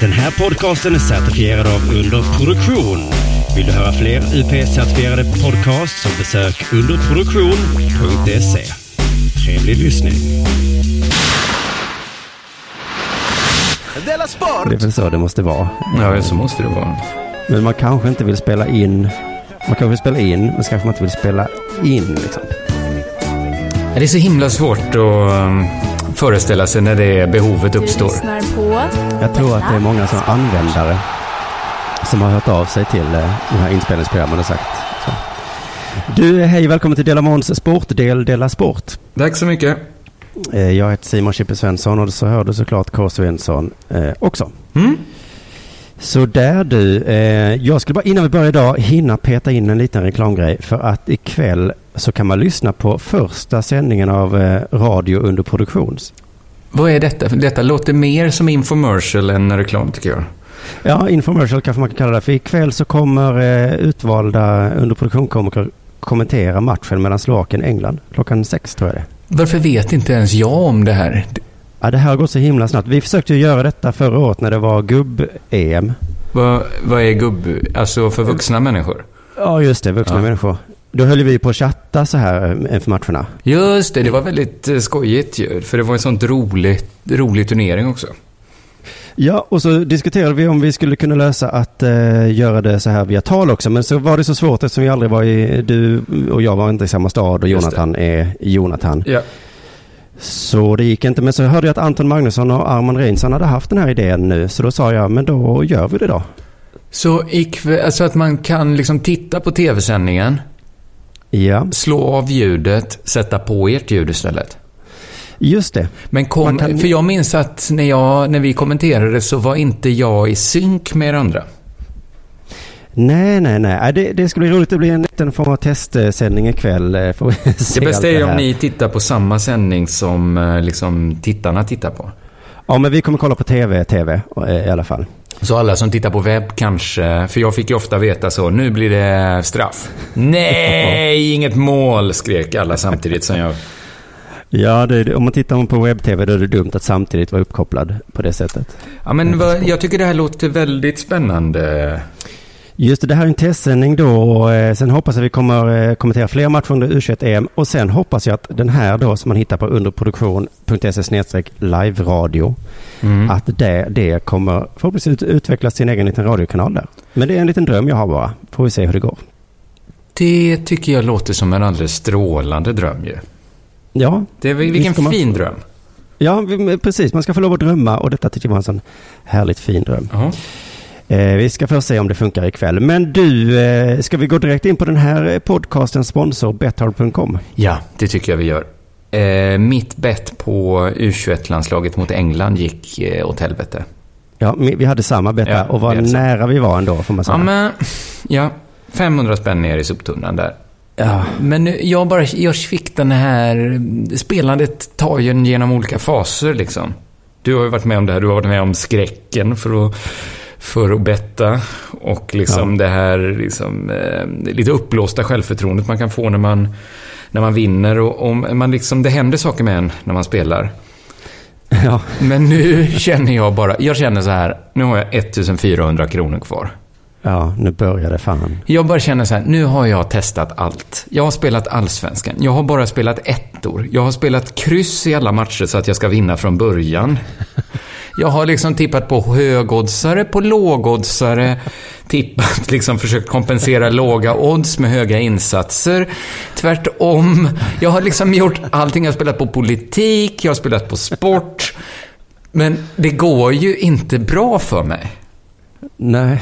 Den här podcasten är certifierad av Underproduktion. Vill du höra fler UP-certifierade podcasts så besök underproduktion.se. Trevlig lyssning. Della Sport! Det är väl så det måste vara. Ja, så måste det vara. Men man kanske inte vill spela in. Man kanske vill spela in, men så kanske man inte vill spela in. Liksom. Det är så himla svårt att um, föreställa sig när det behovet uppstår. Jag tror att det är många som användare som har hört av sig till eh, de här inspelningsprogrammen och sagt så. Du, hej välkommen till Dela Måns sportdel Dela Sport. Tack så mycket. Eh, Jag heter Simon Chippe Svensson och så hör du såklart K. Svensson eh, också. Mm? Så där du, eh, jag skulle bara innan vi börjar idag hinna peta in en liten reklamgrej för att ikväll så kan man lyssna på första sändningen av eh, radio under produktions. Vad är detta? Detta låter mer som infomercial än reklam tycker jag. Ja, infomercial kanske man kan kalla det för ikväll så kommer eh, utvalda under produktionskomiker kommentera matchen mellan Slovakien och England klockan sex tror jag det. Varför vet inte ens jag om det här? Ja, det här har gått så himla snabbt. Vi försökte ju göra detta förra året när det var gubb-EM. Vad, vad är gubb... Alltså för vuxna människor? Ja, just det, vuxna Ja. människor. Då höll vi på att chatta så här inför matcherna. Just det, det var väldigt eh, skojigt ju. För det var en sån rolig, rolig turnering också. Ja, och så diskuterade vi om vi skulle kunna lösa att eh, göra det så här via tal också. Men så var det så svårt eftersom vi aldrig var i, du och jag var inte i samma stad och Jonathan är Jonathan. Ja. Så det gick inte. Men så hörde jag att Anton Magnusson och Arman Reinsson hade haft den här idén nu. Så då sa jag, men då gör vi det då. Så ikväll, alltså att man kan liksom titta på tv-sändningen, Ja, slå av ljudet, sätta på ert ljud istället. just det. Men kom, kan- för jag minns att när, jag, när vi kommenterade så var inte jag i synk med er andra. Nej, nej, nej. Äh, Det, det skulle bli roligt. Det blir en liten form av testsändning ikväll. eh, Får vi se Det bästa är om ni tittar på samma sändning som eh, liksom, tittarna tittar på. Ja, men vi kommer kolla på tv, tv eh, i alla fall. Så alla som tittar på webb kanske, för jag fick ju ofta veta så, nu blir det straff. Nej, inget mål, skrek alla samtidigt som jag... Ja, det, om man tittar på webb-tv då är det dumt att samtidigt vara uppkopplad på det sättet. Ja, men jag tycker det här låter väldigt spännande. Just det, det här är en testsändning då. Och, eh, sen hoppas jag vi kommer eh, kommentera fler matcher under U21-EM. Och sen hoppas jag att den här då som man hittar på underproduktion.se live-radio. Mm. Att det, det kommer förhoppningsvis ut- utveckla sin egen liten radiokanal där. Men det är en liten dröm jag har bara. Får vi se hur det går. Det tycker jag låter som en alldeles strålande dröm ju. Ja, Det är, vilken man- fin dröm. ja precis. Man ska få lov att drömma och detta tycker jag var en sån härligt fin dröm. Jaha. Eh, vi ska först se om det funkar ikväll. Men du, eh, ska vi gå direkt in på den här eh, podcastens sponsor, Betthard.com? Ja, det tycker jag vi gör. Eh, mitt bett på U21-landslaget mot England gick eh, åt helvete. Ja, vi hade samma betta Ja, och vad nära vi var ändå får man säga. Ja, men... Ja, 500 spänn ner i soptunnan där. Ja, Men jag bara, jag fick den här... Spelandet tar ju en genom olika faser liksom. Du har ju varit med om det här, du har varit med om skräcken för att, för att betta. Och liksom Ja. det här liksom, eh, lite uppblåsta självförtroendet man kan få när man, när man vinner. Och, och man liksom, det händer saker med en när man spelar. ja, Men nu känner jag bara, jag känner så här, nu har jag 1400 kronor kvar. ja, nu börjar det fan. Jag bara känner så här, nu har jag testat allt. Jag har spelat allsvenskan. Jag har bara spelat ettor. Jag har spelat kryss i alla matcher så att jag ska vinna från början. Jag har liksom tippat på högoddsare, på lågoddsare. Tippat, liksom försökt kompensera låga odds med höga insatser. Tvärtom. Jag har liksom gjort allting. Jag har spelat på politik, jag har spelat på sport. Men det går ju inte bra för mig. Nej,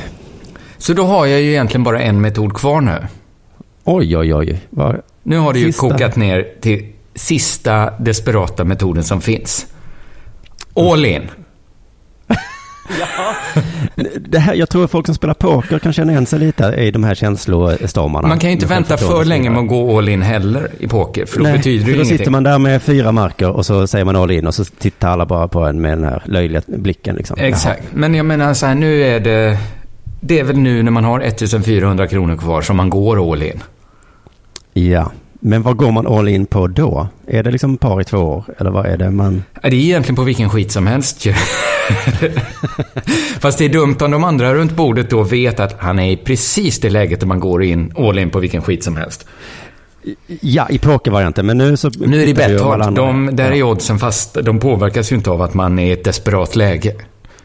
Så då har jag ju egentligen bara en metod kvar nu. oj, oj, oj. Vad- Nu har det ju Sista. kokat ner till sista desperata metoden som finns. All in. Det här, jag tror att folk som spelar poker kan känna igen sig lite i de här känslostormarna. Man kan ju inte vänta för länge med att gå all in heller i poker. För då Nej, betyder det för då ingenting. sitter man där med fyra marker och så säger man all in och så tittar alla bara på en med den här löjliga blicken. Liksom. Exakt. Men jag menar så här, nu är det... Det är väl nu när man har 1400 kronor kvar som man går all in. Jaha. Ja, men vad går man all in på då? Är det liksom par i två år? Eller vad är det man... Ja, Det är egentligen på vilken skit som helst ju. Fast det är dumt om de andra runt bordet då vet att han är i precis det läget där man går in all in på vilken skit som helst. Ja, i pokervarianten, men nu så... Nu är det Betthard. De, där är oddsen fast. De påverkas ju inte av att man är i ett desperat läge.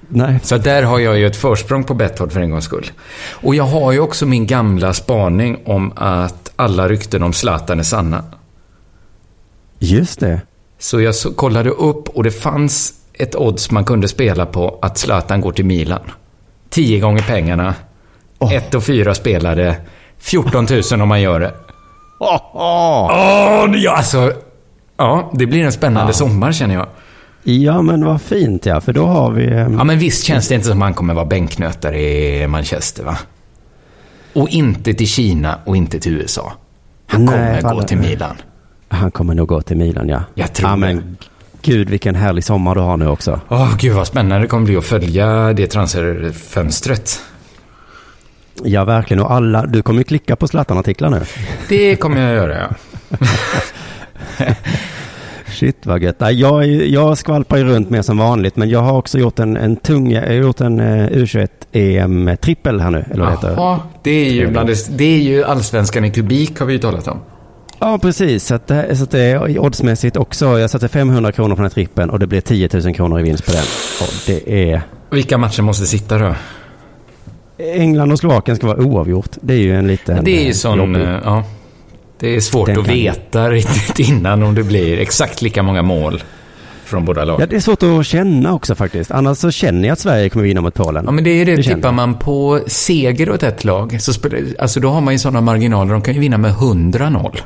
Nej. Så där har jag ju ett försprång på Betthard för en gångs skull. Och jag har ju också min gamla spaning om att alla rykten om Zlatan är sanna. Just det. Så jag så kollade upp och det fanns ett odds man kunde spela på att Zlatan går till Milan. 10 gånger pengarna. Åh. Ett och fyra spelare. 14 000 om man gör det. Åh, åh. Åh, ja, alltså. Ja, det blir en spännande sommar känner jag. Ja, men vad fint ja, för då har vi... ehm, Ja, men visst känns det inte som han kommer vara bänknötare i Manchester, va? Och inte till Kina och inte till USA. Han Nej, kommer gå till Milan. Han kommer nog gå till Milan, ja. Jag tror ja, men gud vilken härlig sommar du har nu också. Åh, gud vad spännande det kommer bli att följa det transferfönstret. Ja, verkligen. Och alla, du kommer ju klicka på Zlatan-artiklar nu. Det kommer jag göra, ja. Shit vad gött. Jag, jag skvalpar ju runt mer som vanligt, men jag har också gjort en, en tung, jag har gjort en uh, U21 EM-trippel här nu. Eller vad det heter. Jaha, det är ju bland det, det är ju allsvenskan i kubik har vi ju talat om. Ja, precis. Så det- så det är oddsmässigt också. Jag satte 500 kronor på den här trippen och det blir 10 000 kronor i vinst på den. Och det är... Vilka matcher måste sitta då? England och Slovakien ska vara oavgjort. Det är ju en liten... Det är ju eh, sån, jobbig- eh, ja. Det är svårt Den att kan- veta riktigt innan om det blir exakt lika många mål från båda lagen. Ja, det är svårt att känna också faktiskt. Annars så känner jag att Sverige kommer vinna mot Polen. Ja, men det är ju det. Det Tippar man på seger åt ett lag, så spelar, alltså då har man ju sådana marginaler. De kan ju vinna med 100-0.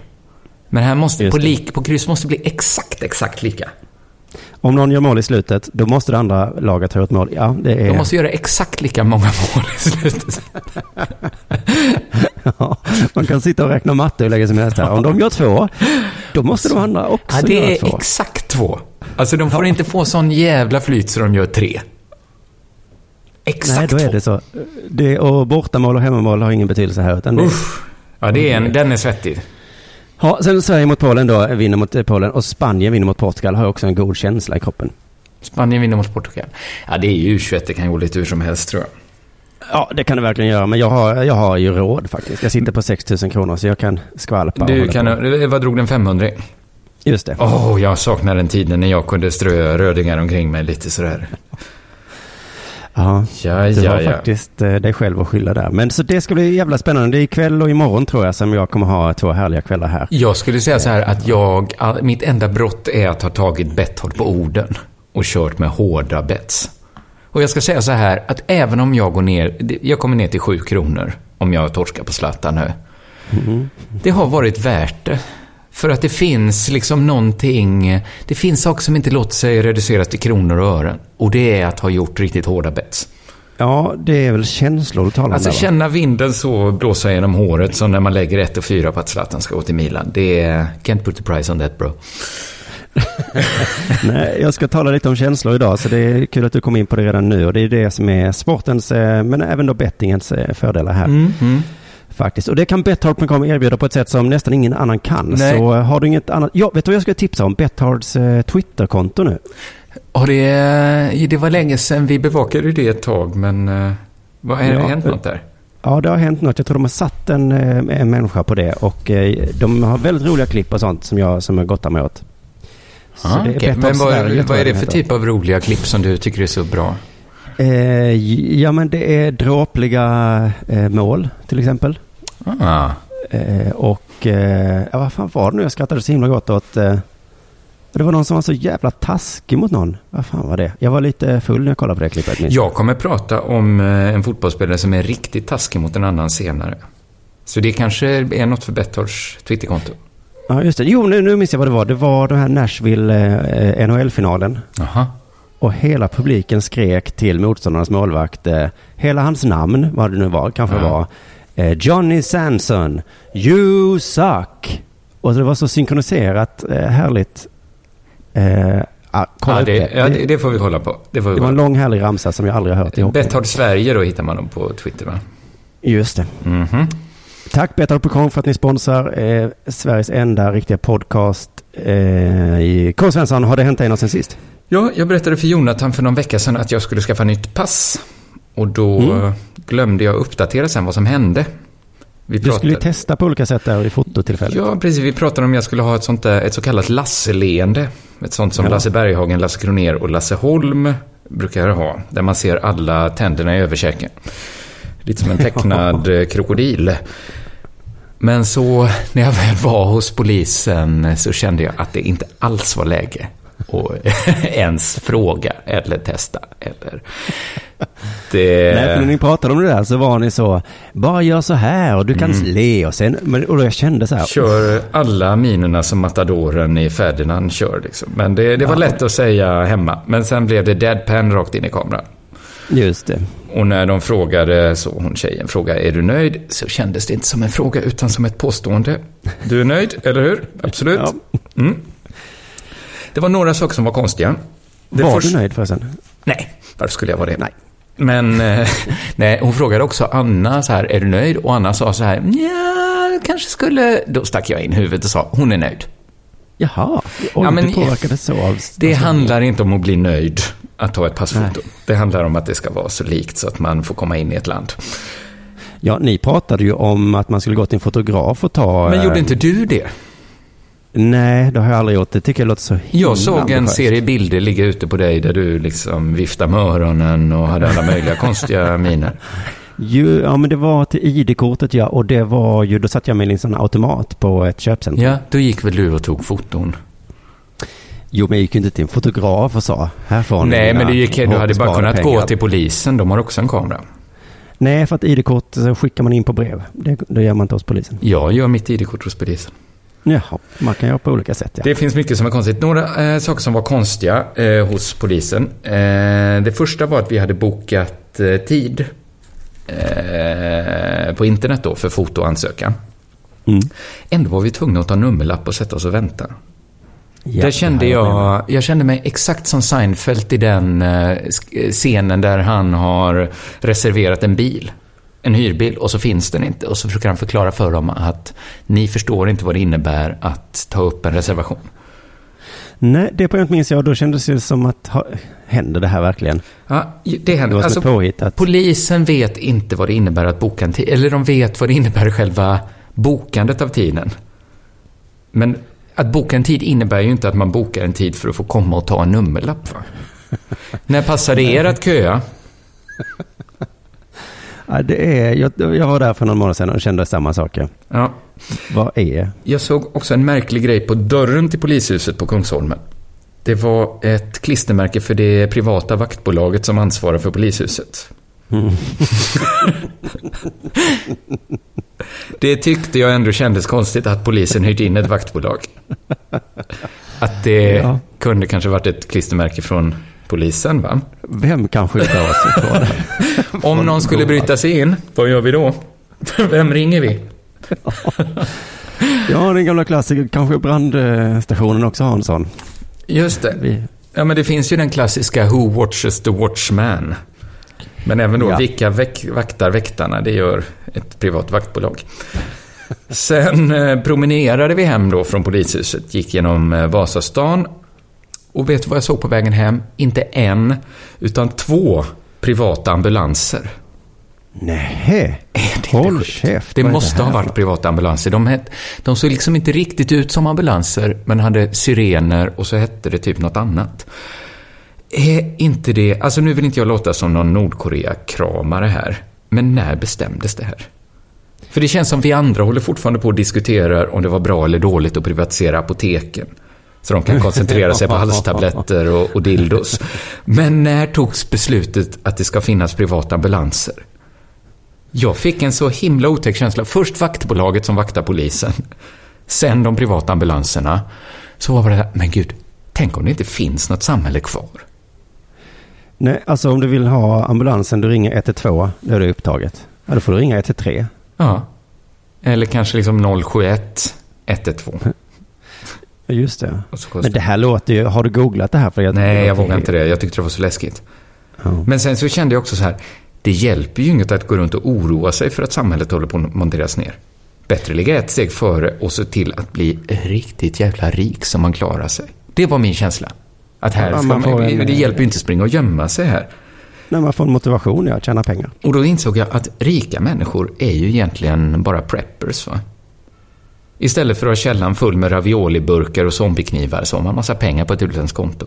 Men här måste, på, lik, på kryss måste det bli exakt, exakt lika. Om någon gör mål i slutet, då måste det andra laget ha gjort mål. Ja, det är... De måste göra exakt lika många mål i slutet. Ja, man kan sitta och räkna matte hur länge som helst här. Om de gör två, då måste de andra också Ja, det göra är två. exakt två. Alltså de får inte få sån jävla flyt så de gör tre. Exakt Nej, då är två. det så. Det, och bortamål och hemmamål har ingen betydelse här. Utan det, Uff. Ja, det är en, den är svettig. Ja, sen Sverige mot Polen då, vinner mot eh, Polen. Och Spanien vinner mot Portugal, har också en god känsla i kroppen. Spanien vinner mot Portugal. Ja, det är ju U21, det kan gå lite hur som helst tror jag. Ja, det kan det verkligen göra. Men jag har, jag har ju råd faktiskt. Jag sitter på 6 000 kronor så jag kan skvalpa. Du, kan, på. vad drog den 500 Just det. Åh, jag saknar den tiden när jag kunde strö rödingar omkring mig lite sådär. Ja, Ja, ja, har ja. faktiskt eh, dig själv att skylla där. Men så det ska bli jävla spännande. Det är ikväll och imorgon tror jag som jag kommer ha två härliga kvällar här. Jag skulle säga så här att jag, mitt enda brott är att ha tagit Betthard på orden och kört med hårda bets. Och jag ska säga så här att även om jag går ner, jag kommer ner till sju kronor om jag torskar på Zlatan nu. Det har varit värt det. För att det finns liksom någonting, det finns saker som inte låter sig reduceras till kronor och ören. Och det är att ha gjort riktigt hårda bets. Ja, det är väl känslor du talar om Alltså där, känna vinden så blåsa genom håret som när man lägger 1 och 4 på att Zlatan ska gå till Milan. Det är, can't put the price on that bro. Nej, jag ska tala lite om känslor idag, så det är kul att du kom in på det redan nu. Och det är det som är sportens, eh, men även då bettingens eh, fördelar här. Mm, Faktiskt. Och det kan Betthard.com erbjuda på ett sätt som nästan ingen annan kan. Nej. Så eh, har du inget annat... Ja, vet du vad jag skulle tipsa om? Bethards eh, Twitterkonto nu. Och det, det var länge sedan vi bevakade det ett tag, men eh, vad har Ja, hänt eh, något där? Ja, det har hänt något. Jag tror de har satt en, en människa på det. Och de har väldigt roliga klipp och sånt som jag, som jag gottar mig åt. Ah. Betthard Men vad, Sverige, vad är det för typ av roliga klipp som du tycker är så bra? Eh, ja, men det är dråpliga eh, mål till exempel. Ah, Eh, och eh, ja, vad fan var det nu? Jag skrattade så himla gott åt. Eh, det var någon som var så jävla taskig mot någon. Vad fan var det? Jag var lite full när jag kollade på det klippet. minns jag. kommer prata om eh, en fotbollsspelare som är riktigt taskig mot en annan senare. Så det kanske är något för Betthords Twitterkonto. Ja, just det. Jo, nu, nu minns jag vad det var. Det var den här Nashville eh, NHL-finalen. Aha. Och hela publiken skrek till motståndarnas målvakt. Eh, hela hans namn, vad det nu var, kanske Ja. var. Eh, Johnny Sanson, you suck. Och det var så synkroniserat, eh, härligt. Eh, ah, Ja, det, ja, det, det, får vi kolla på. Det får vi det var en lång härlig ramsa som jag aldrig har hört i på. hockey. Betthard Sverige då hittar man dem på Twitter va? Just det. Mhm. Tack Betthard.com för att ni sponsrar eh, Sveriges enda riktiga podcast. Eh, K. Svensson, har det hänt dig något sen sist? Ja, jag berättade för Jonathan för någon vecka sedan att jag skulle skaffa nytt pass. Och då Mm. glömde jag uppdatera sen vad som hände. Vi Du skulle ju testa på olika sätt där i fototillfället. Ja, precis. Vi pratade om jag skulle ha ett sånt där, ett så kallat Lasse-leende. Ett sånt som Ja. Lasse Berghagen, Lasse Kroner och Lasse Holm brukar ha. Där man ser alla tänderna i överkäken. Lite som en tecknad eh, krokodil. Men så när jag väl var hos polisen så kände jag att det inte alls var läge att ens fråga eller testa. Eller det... Nej, för när ni pratade om det där så var ni så, bara gör så här och du kan le och sen, och då jag kände så här, Kör alla minerna som matadoren i Ferdinand kör. Liksom. Men det, det var Ja. lätt att säga hemma. Men sen blev det deadpan rakt in i kameran. just det. Och när de frågade, så hon tjejen frågade, är du nöjd? Så kändes det inte som en fråga utan som ett påstående. Du är nöjd, eller hur? Absolut. Ja. Mm. Det var några saker som var konstiga. Det var du nöjd förresten? Nej, varför skulle jag vara det? Nej. Men eh, nej, hon frågade också Anna så här, är du nöjd? Och Anna sa så här, ja, kanske skulle... Då stack jag in huvudet och sa, hon är nöjd. Jaha, oj, Ja, men- du påverkades så av... Det alltså, handlar inte om att bli nöjd att ta ett passfoto. Det handlar om att det ska vara så likt så att man får komma in i ett land. Ja, ni pratade ju om att man skulle gå till en fotograf och ta... Men eh, gjorde inte du det? Nej, det har jag aldrig gjort. Det tycker jag låter så himla Jag såg en serie bilder ligga ute på dig där du liksom viftade med öronen och hade alla möjliga konstiga miner. Ju, ja, men det var till ID-kortet ja, och det var ju, då satt jag med en sån automat på ett köpcentrum. Ja, då gick väl du och tog foton? Jo, men jag gick ju inte till en fotograf och sa, här får Nej, men du, gick, du hade bara kunnat pengar." gå till polisen. De har också en kamera. Nej, för att ID-kort skickar man in på brev. Det, det gör man inte hos polisen. Jag gör mitt ID-kort hos polisen. Jaha, man kan göra på olika sätt ja. Det finns mycket som är konstigt. Några eh, saker som var konstiga eh, hos polisen. Eh, det första var att vi hade bokat eh, tid eh, på internet då för fotoansökan. Mm. Ändå var vi tvungna att ta nummerlapp och sätta oss och vänta. Ja, Där kände jag, jag kände mig exakt som Seinfeld i den eh, scenen där han har reserverat en bil. En hyrbil och så finns den inte. Och så försöker han förklara för dem att ni förstår inte vad det innebär att ta upp en reservation. Nej, det programmet minns jag och då kändes det som att, ha, händer det här verkligen? Ja, det Det händer. som Alltså, påhittat. polisen vet inte vad det innebär att boka en tid. Eller de vet vad det innebär själva bokandet av tiden. Men att boka en tid innebär ju inte att man bokar en tid för att få komma och ta en nummerlapp. Va? När passar det er att köa? Ja, det är, jag, jag var där för någon månad sedan och kände samma saker. Ja. Vad är? Jag såg också en märklig grej på dörren till polishuset på Kungsholmen. Det var ett klistermärke för det privata vaktbolaget som ansvarar för polishuset. det tyckte jag ändå kändes konstigt att polisen hyrt in ett vaktbolag. Att det Ja. kunde kanske varit ett klistermärke från polisen, va? Vem kan skjuta oss ifrån det? Om någon skulle bryta sig in, vad gör vi då? Vem ringer vi? Ja, den gamla klassiker. Kanske brandstationen också har en sån. Just det. Vi, Ja, men det finns ju den klassiska Who watches the watchman. Men även då, Ja. vilka vaktar väktarna? Det gör ett privat vaktbolag. Sen eh, promenerade vi hem då från polishuset, gick genom eh, Vasastan. Och vet du vad jag såg på vägen hem? Inte en, utan två privata ambulanser. nej, det håll käft. Det måste här ha varit privata ambulanser. De, het, de såg liksom inte riktigt ut som ambulanser, men hade sirener och så hette det typ något annat. Är inte det... Alltså nu vill inte jag låta som någon Nordkorea-kramare här, men när bestämdes det här? För det känns som vi andra håller fortfarande på att diskutera om det var bra eller dåligt att privatisera apoteken. Så de kan koncentrera sig på halstabletter och, och dildos. Men när togs beslutet att det ska finnas privata ambulanser? Jag fick en så himla otäck känsla. Först vaktbolaget som vaktar polisen. Sen de privata ambulanserna. Så var det där, men gud, tänk om det inte finns något samhälle kvar. Nej, alltså om du vill ha ambulansen, du ringer 112, då är det upptaget. Ja, då får du ringa 113. Ja. Eller kanske liksom 071 112. Just det. Men det här låter ju, har du googlat det här? För jag, Nej, jag vågar inte det. Jag tyckte det var så läskigt. Ja. Men sen så kände jag också så här, det hjälper ju inget att gå runt och oroa sig för att samhället håller på att monteras ner. Bättre ligga ett steg före och se till att bli riktigt jävla rik så man klarar sig. Det var min känsla. Att här Ja, man man, en- det hjälper ju inte att springa och gömma sig här. När man får en motivation ja, att tjäna pengar. Och då insåg jag att rika människor är ju egentligen bara preppers. Va? Istället för att ha källan full med ravioliburkar och zombieknivar så har man massa pengar på ett utländskt konto.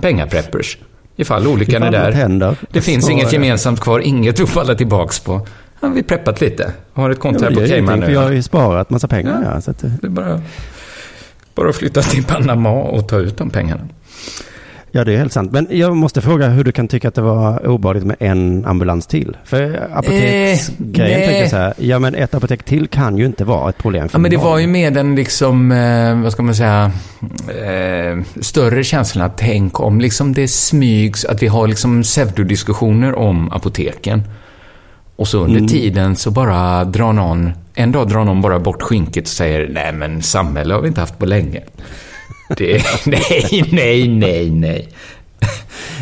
Pengapreppers. Ifall olyckan är Ifall något där. händer, Det finns så- inget gemensamt kvar, inget att falla tillbaks på. Har vi preppat lite? Har ett konto Ja, här på Cayman nu. jag har ju sparat massa pengar. Ja. Ja. så att, eh, Det är bara, bara att flytta till Panama och ta ut de pengarna. Ja, det är helt sant. Men jag måste fråga hur du kan tycka att det var obehagligt med en ambulans till. För apoteksgrejen nej. tänker jag så här, ja men ett apotek till kan ju inte vara ett problem för Ja, men det någon. var ju med den liksom, eh, vad ska man säga, eh, större känslan att tänk om liksom det smygs, att vi har liksom pseudodiskussioner om apoteken. Och så under Mm. tiden så bara drar någon, en dag drar någon bara bort skynket och säger nej men samhälle har vi inte haft på länge. Det, nej, nej, nej, nej.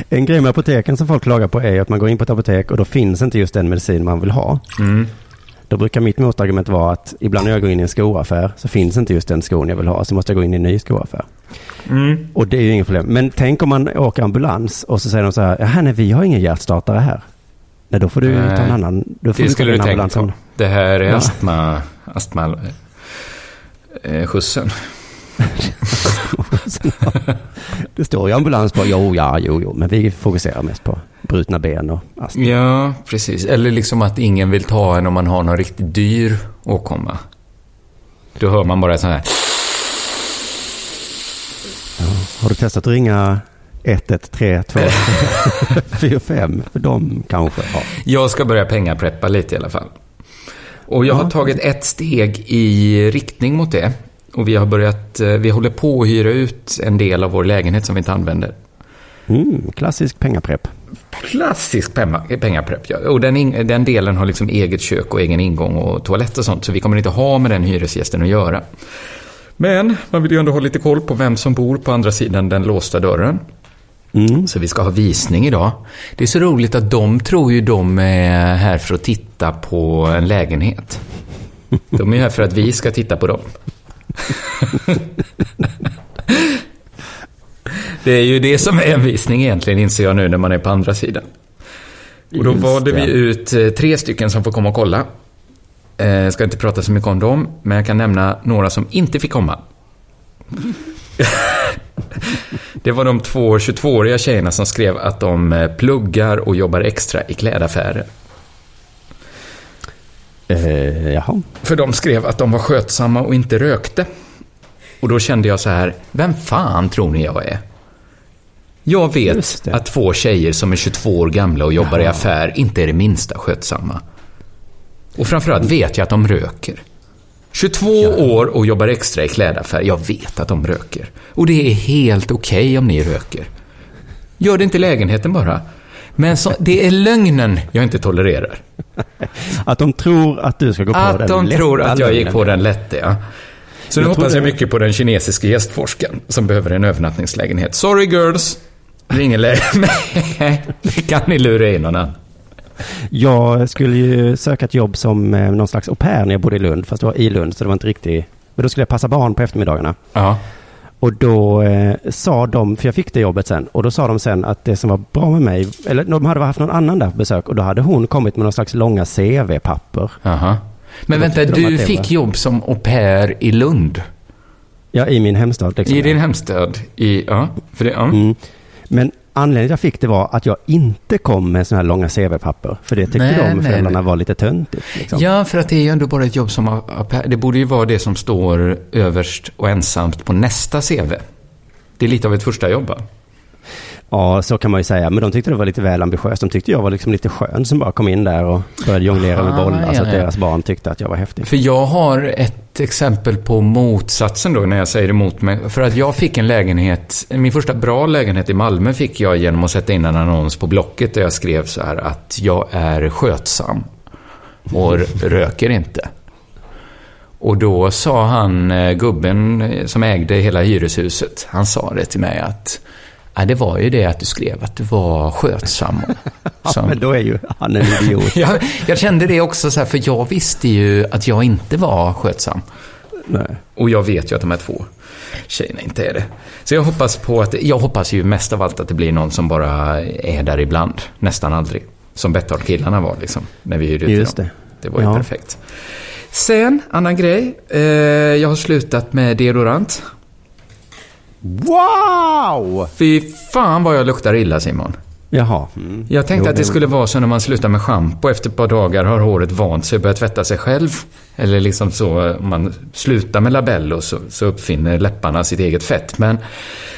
En grej med apoteken som folk klagar på är att man går in på ett apotek och då finns inte just den medicin man vill ha. Mm. Då brukar mitt motargument vara att ibland när jag går in i en skoaffär så finns inte just den skon jag vill ha, så måste jag gå in i en ny skoaffär. Mm. Och det är ju inget problem. Men tänk om man åker ambulans och så säger de så här, jaha nej vi har ingen hjärtstartare här. Nej då får du Nej, ta en annan, då får Det du skulle du tänka på. Det här är Ja. astma, astma, eh, skjutsen. Det står ju ambulans på, jo ja, jo, jo, men vi fokuserar mest på brutna ben och astma. Ja, precis. Eller liksom att ingen vill ta en om man har någon riktigt dyr åkomma. Då hör man bara så här. Har du testat att ringa 113 45? För de kanske har. Jag ska börja pengapreppa lite i alla fall. Och jag har Ja. tagit ett steg i riktning mot det. Och vi har börjat, eh, vi håller på att hyra ut en del av vår lägenhet som vi inte använder. Mm, klassisk pengaprepp. Klassisk penga- pengaprepp, ja. Och den, in, den delen har liksom eget kök och egen ingång och toalett och sånt. Så vi kommer inte ha med den hyresgästen att göra. Men man vill ju ändå ha lite koll på vem som bor på andra sidan den låsta dörren. Mm. Så vi ska ha visning idag. Det är så roligt att de tror ju de är här för att titta på en lägenhet. De är här för att vi ska titta på dem. Det är ju det som är en visning egentligen, inser jag nu när man är på andra sidan. Och då valde vi ut eh, tre stycken som får komma och kolla. Eh, Jag ska inte prata så mycket om dem, men jag kan nämna några som inte fick komma. Det var de två 22-åriga tjejerna som skrev att de eh, pluggar och jobbar extra i klädaffärer. Eh, jaha. För de skrev att de var skötsamma och inte rökte. Och då kände jag så här, vem fan tror ni jag är? Jag vet att två tjejer som är 22 år gamla och jobbar i affär inte är det minsta skötsamma. Och framförallt vet jag att de röker. 22 år och jobbar extra i klädaffär, jag vet att de röker. Och det är helt okej om ni röker. Gör det inte i lägenheten bara. Men så, det är lögnen jag inte tolererar. Att de tror att du ska gå på den Att de lätta tror att jag gick på den lätte, ja. Så nu hoppas jag mycket på den kinesiska gästforskaren som behöver en övernattningslägenhet. Sorry girls! Ingen lägenhet. Det kan ni lura in någon annan. Jag skulle ju söka ett jobb som eh, någon slags au pair när jag bodde i Lund, fast det var i Lund, så det var inte riktigt... Men då skulle jag passa barn på eftermiddagarna. Ja. Och då eh, sa de, för jag fick det jobbet sen, och då sa de sen att det som var bra med mig, eller de hade haft någon annan där på besök, och då hade hon kommit med någon slags långa CV-papper. Aha. Men vänta, du fick var- jobb som au pair i Lund? Ja, i min hemstad. Liksom. I din hemstad? I, ja, för det, ja. Mm. Men anledningen jag fick det var att jag inte kom med sådana här långa CV-papper. För det tyckte Nej, de, nej, föräldrarna, nej. var lite töntigt. Liksom. Ja, för att det är ju ändå bara ett jobb som. Det borde ju vara det som står överst och ensamt på nästa CV. Det är lite av ett första jobb, va? Ja, så kan man ju säga. Men de tyckte det var lite väl ambitiöst. De tyckte jag var liksom lite skön som bara kom in där och började jonglera med Aha, bollar. ja, så att ja. deras barn tyckte att jag var häftig. För jag har ett exempel på motsatsen då, när jag säger emot mig. För att jag fick en lägenhet, min första bra lägenhet i Malmö fick jag genom att sätta in en annons på Blocket där jag skrev så här att jag är skötsam och röker inte. Och då sa han, eh, gubben som ägde hela hyreshuset, han sa det till mig att Ja, det var ju det att du skrev att du var skötsam. Ja, men då är ju han en idiot. jag, jag kände det också så här, för jag visste ju att jag inte var skötsam. Nej. Och jag vet ju att de här två tjejerna inte är det. Så jag hoppas på att, jag hoppas ju mest av allt att det blir någon som bara är där ibland. Nästan aldrig. Som Betthard-killarna var liksom, när vi hyrde ut Just dem. det. Det var ju Ja. perfekt. Sen, annan grej. Eh, jag har slutat med deodorant. Wow! Fy fan vad jag luktar illa Simon. Jaha. Mm. Jag tänkte Jo, att det skulle vara så när man slutar med schampo. Efter ett par dagar har håret vant sig och börjat tvätta sig själv. Eller liksom så, om man slutar med labello så, så uppfinner läpparna sitt eget fett. Men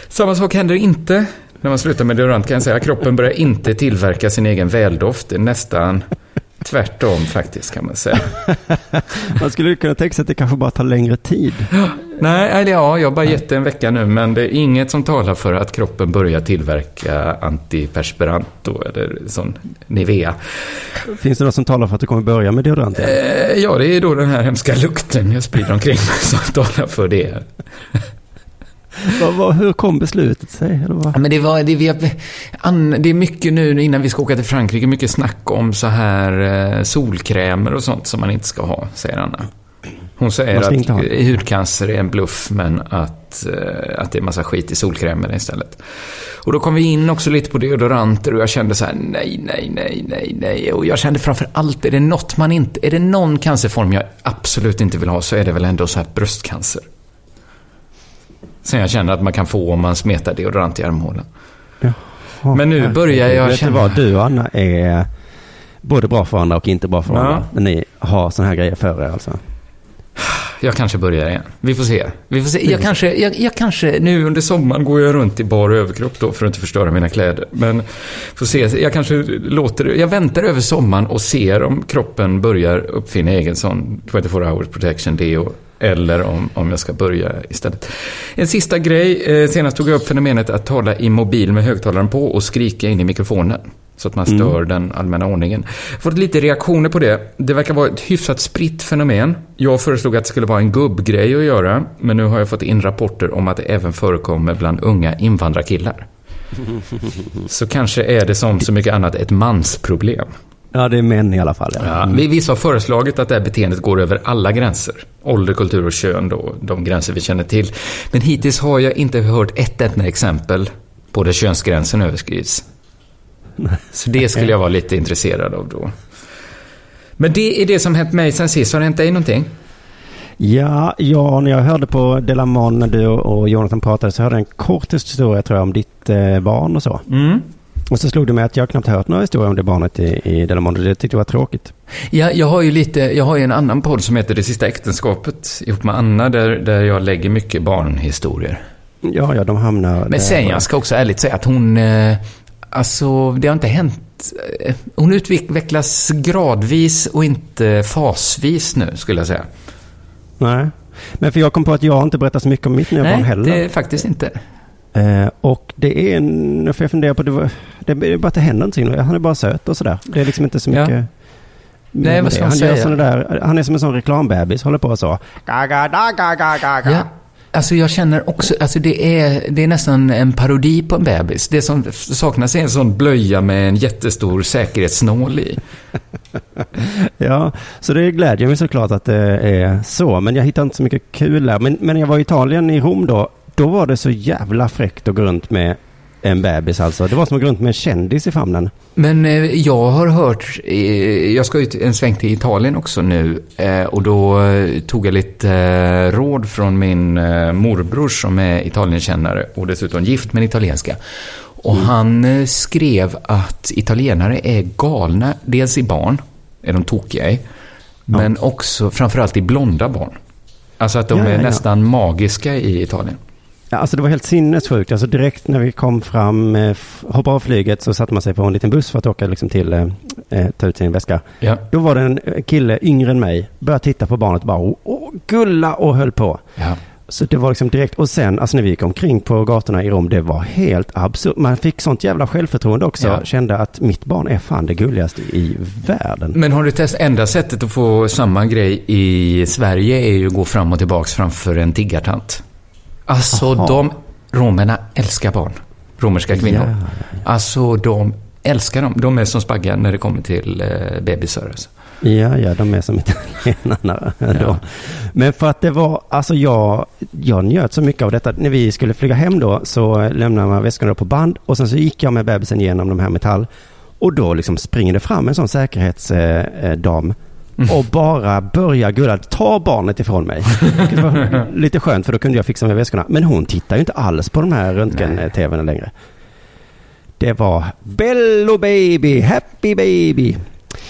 samma sak händer inte när man slutar med deodorant kan jag säga. Kroppen börjar inte tillverka sin egen väldoft. Det är nästan tvärtom faktiskt kan man säga. Man skulle ju kunna tänka sig att det kanske bara tar längre tid. Nej, eller ja, jag har bara gett det en vecka nu, men det är inget som talar för att kroppen börjar tillverka antiperspirant då, eller sån Nivea. Finns det något som talar för att du kommer börja med deodorant? Eh, ja, det är då den här hemska lukten jag sprider omkring mig som talar för det. Hur kom beslutet sig? Men det, var, det, vi, har- det är mycket nu innan vi ska åka till Frankrike, mycket snack om så här eh, solkrämer och sånt som man inte ska ha, säger Anna. Hon säger att hudcancer är en bluff, men att, eh, att det är massa skit i solkrämerna istället. Och då kom vi in också lite på deodoranter och jag kände så här, nej, nej, nej, nej, nej. Och jag kände framför allt, är det något man inte, är det någon cancerform jag absolut inte vill ha så är det väl ändå så här bröstcancer. Sen jag känner att man kan få om man smetar deodorant i armhålan. Jaha, Men nu börjar jag Vet du känna- vad? Du och Anna är både bra för varandra och inte bra för Ja. varandra. När ni har sådana här grejer för er alltså. Jag kanske börjar igen. Vi får se. Vi får se. Jag kanske, jag, jag kanske, nu under sommaren går jag runt i bar överkropp då för att inte förstöra mina kläder. Men får se. Jag kanske låter, jag väntar över sommaren och ser om kroppen börjar uppfinna egen sån 24 hours protection deo. Eller om, om jag ska börja istället. En sista grej. Eh, senast tog jag upp fenomenet att tala i mobil med högtalaren på och skrika in i mikrofonen. Så att man stör den allmänna ordningen. Fått lite reaktioner på det. Det verkar vara ett hyfsat spritt fenomen. Jag föreslog att det skulle vara en gubbgrej att göra. Men nu har jag fått in rapporter om att det även förekommer bland unga invandrarkillar. Så kanske är det som så mycket annat ett mansproblem. Ja, det är män i alla fall. Ja. Ja, vi- Vissa har föreslagit att det här beteendet går över alla gränser. Ålder, kultur och kön då, de gränser vi känner till. Men hittills har jag inte hört ett enda exempel på där könsgränsen överskrids. Så det skulle jag vara lite intresserad av då. Men det är det som hänt mig sen sist. Har det hänt dig någonting? Ja, ja, när jag hörde på Delamon när du och Jonathan pratade så hörde jag en kort historia tror jag om ditt eh, barn och så. Mm. Och så slog det mig att jag knappt hört några historier om det barnet i, i Delamon och det tyckte jag var tråkigt. Ja, jag har ju lite, jag har ju en annan podd som heter Det sista äktenskapet ihop med Anna där, där jag lägger mycket barnhistorier. Ja, ja, de hamnar... Men sen, jag ska också ärligt säga att hon... Alltså, det har inte hänt... Eh, hon utvecklas gradvis och inte fasvis nu, skulle jag säga. Nej. Men för jag kom på att jag inte berättat så mycket om mitt nya barn Nej, heller. det är faktiskt inte. Eh, och det är en, för jag funderar på, det, var, det är bara att det händer inte himla- Han är bara söt och sådär. Det är liksom inte så Ja. mycket... Nej, med vad ska det. han gör säga? där, han är som en sån reklambebis, håller på så. Gaga, da, gaga, gaga. Ja. Alltså jag känner också, alltså det är, det är nästan en parodi på en bebis. Det som saknas är en sån blöja med en jättestor säkerhetsnål i. Ja, så det glädjer mig såklart att det är så. Men jag hittar inte så mycket kul där. Men, men när jag var i Italien, i Rom då, då var det så jävla fräckt att gå runt med en bebis alltså. Det var som att gå runt med en kändis i famnen. Men eh, jag har hört, eh, jag ska ut en sväng till Italien också nu eh, och då eh, tog jag lite eh, råd från min eh, morbror som är Italienkännare och dessutom gift med en italienska. Och han eh, skrev att italienare är galna, dels i barn, är de tokiga i, men också framförallt i blonda barn. Alltså att de Ja, är ja. nästan magiska i Italien. Ja, alltså det var helt sinnessjukt. Alltså direkt när vi kom fram, eh, hoppade av flyget så satte man sig på en liten buss för att åka liksom till, eh, eh, ta ut sin väska. Ja. Då var det en eh, kille yngre än mig, började titta på barnet bara och, och gulla och höll på. ja. Så det var liksom direkt, och sen, alltså när vi gick omkring på gatorna i Rom, det var helt absurt. Man fick sånt jävla självförtroende också. Ja. Kände att mitt barn är fan det gulligaste i världen. Men har du testat, enda sättet att få samma grej i Sverige är ju att gå fram och tillbaks framför en tiggartant. Alltså Aha. de, romerna älskar barn. Romerska kvinnor. Ja. Alltså de älskar dem. De är som spaggar när det kommer till eh, bebisar. Alltså. Ja, ja, de är som italienarna. Ja. Men för att det var, alltså jag, jag njöt så mycket av detta. När vi skulle flyga hem då så lämnade man väskorna på band och sen så gick jag med bebisen genom de här metall. Och då liksom springer det fram en sån säkerhetsdam och bara börjar gulla, ta barnet ifrån mig. Det var lite skönt för då kunde jag fixa med väskorna. Men hon tittar ju inte alls på de här röntgen-tvn längre. Det var Bello baby, happy baby.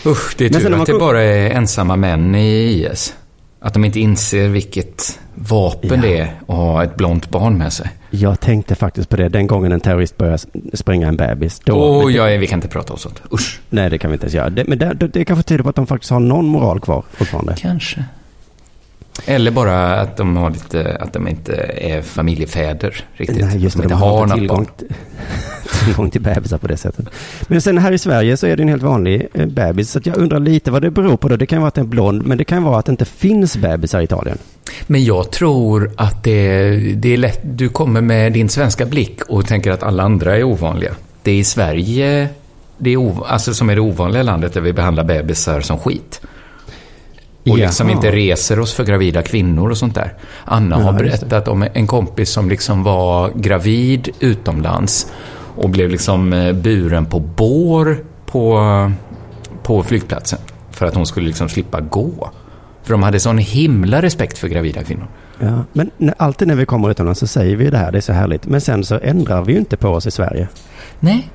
Usch, det är tur att det bara är ensamma män i IS. Att de inte inser vilket vapen Ja. det är att ha ett blont barn med sig. Jag tänkte faktiskt på det den gången en terrorist började springa en bebis. Då, det, ja, vi kan inte prata om sånt. Usch. Nej, det kan vi inte ens göra. Det, men det, det, det kanske tyder på att de faktiskt har någon moral kvar fortfarande. Kanske. Eller bara att de, har lite, att de inte är familjefäder riktigt. Nej, just de det. inte De har inte något tillgång, barn. till- tillgång till bebisar på det sättet. Men sen här i Sverige så är det en helt vanlig eh, bebis. Så jag undrar lite vad det beror på då. Det kan vara att den är blond, men det kan vara att det inte finns bebisar i Italien. Men jag tror att det, det är lätt. Du kommer med din svenska blick och tänker att alla andra är ovanliga. Det är i Sverige det är alltså som är det ovanliga landet där vi behandlar bebisar som skit. Och liksom Jaha. inte reser oss för gravida kvinnor och sånt där. Anna har Ja, det. berättat om en kompis som liksom var gravid utomlands och blev liksom eh, buren på bår på, på flygplatsen. För att hon skulle liksom slippa gå. För de hade sån himla respekt för gravida kvinnor. Ja, men alltid när vi kommer utomlands så säger vi det här, det är så härligt. Men sen så ändrar vi ju inte på oss i Sverige. Nej.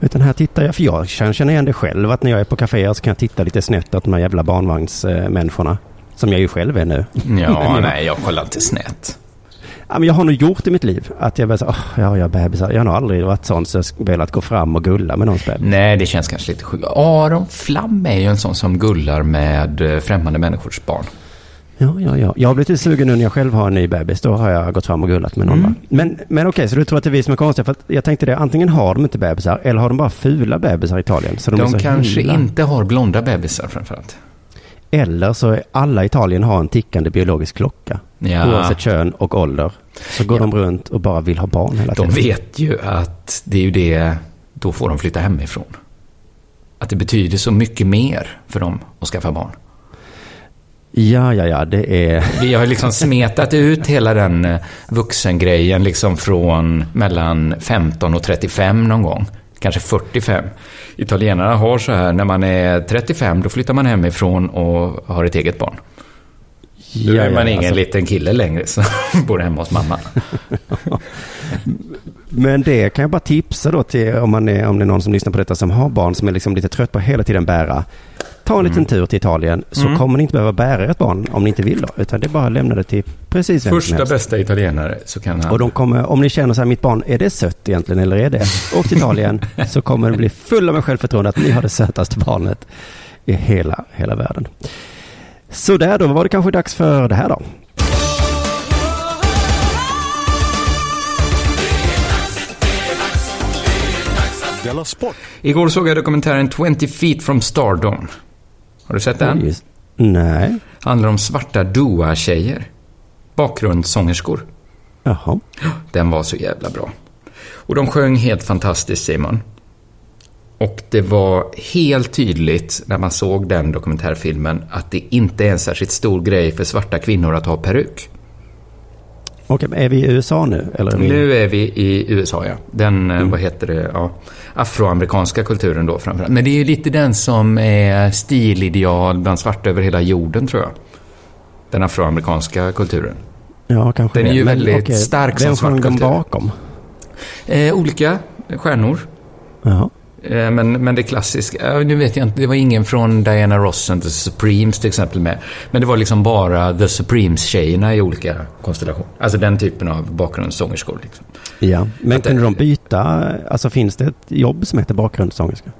Utan här tittar jag, för jag känna igen det själv, att när jag är på kaféer så kan jag titta lite snett åt de här jävla barnvagnsmänniskorna. Som jag ju själv är nu. Ja, nej, jag kollar inte snett. Ja, men jag har nog gjort i mitt liv att jag bara så, oh, ja, jag har bebisar. Jag har nog aldrig varit sån så jag velat gå fram och gulla med någons bebis. Nej, det känns kanske lite sjukt. Aron Flam är ju en sån som gullar med eh, främmande människors barn. Ja, ja, ja. Jag har blivit lite sugen nu när jag själv har en ny bebis. Då har jag gått fram och gullat med någon. Mm. Men, men okej, så du tror att det är vi som är konstiga? För att jag tänkte det, antingen har de inte bebisar eller har de bara fula bebisar i Italien. Så de, De kanske himla- inte har blonda bebisar framförallt. Eller så är alla i Italien har en tickande biologisk klocka. Ja. Oavsett kön och ålder. Så går Ja. de runt och bara vill ha barn hela De tiden. vet ju att det är ju det, då får de flytta hemifrån. Att det betyder så mycket mer för dem att skaffa barn. Ja, ja, ja, det är... Vi har liksom smetat ut hela den eh, vuxengrejen liksom från mellan 15 och 35 någon gång. Kanske 45. Italienarna har så här, när man är 35 då flyttar man hemifrån och har ett eget barn. Ja, är man ingen alltså. liten kille längre som bor hemma hos mamma. Men det kan jag bara tipsa då till om, man är, om det är någon som lyssnar på detta som har barn som är liksom lite trött på att hela tiden bära. Ta en liten tur till Italien så Mm. kommer ni inte behöva bära ett barn om ni inte vill då. Utan det är bara att lämna det till precis vem Första bästa italienare så kan han... Och de kommer, om ni känner så här, mitt barn, är det sött egentligen eller är det? Åk till Italien så kommer det bli full med självförtroende att ni har det sötaste barnet i hela, hela världen. Så där då var det kanske dags för det här då. Igår såg jag dokumentären 20 feet from Stardom. Har du sett den? Oj, Nej, Handlar om svarta Dua-tjejer. Bakgrundssångerskor. jaha. Den var så jävla bra. Och de sjöng helt fantastiskt, Simon. Och det var helt tydligt när man såg den dokumentärfilmen att det inte är en särskilt stor grej för svarta kvinnor att ha peruk. Okej, är vi i USA nu? Eller är vi... Nu är vi i USA, ja. Den, eh, vad heter det, ja, afroamerikanska kulturen då framförallt. Men det är ju lite den som är stilideal bland svarta över hela jorden, tror jag. Den afroamerikanska kulturen. Ja, kanske Den är det. ju Men väldigt okej, stark som Vem svart sjöng de kultur. bakom? Eh, olika stjärnor. Jaha. Eh, Men, men det klassiska, eh, nu vet jag inte, det var ingen från Diana Ross and The Supremes till exempel med. Men det var liksom bara The Supremes-tjejerna i olika konstellationer. Alltså den typen av bakgrundssångerskor. Liksom. Ja, men Att kunde de byta? Alltså finns det ett jobb som heter bakgrundssångerska?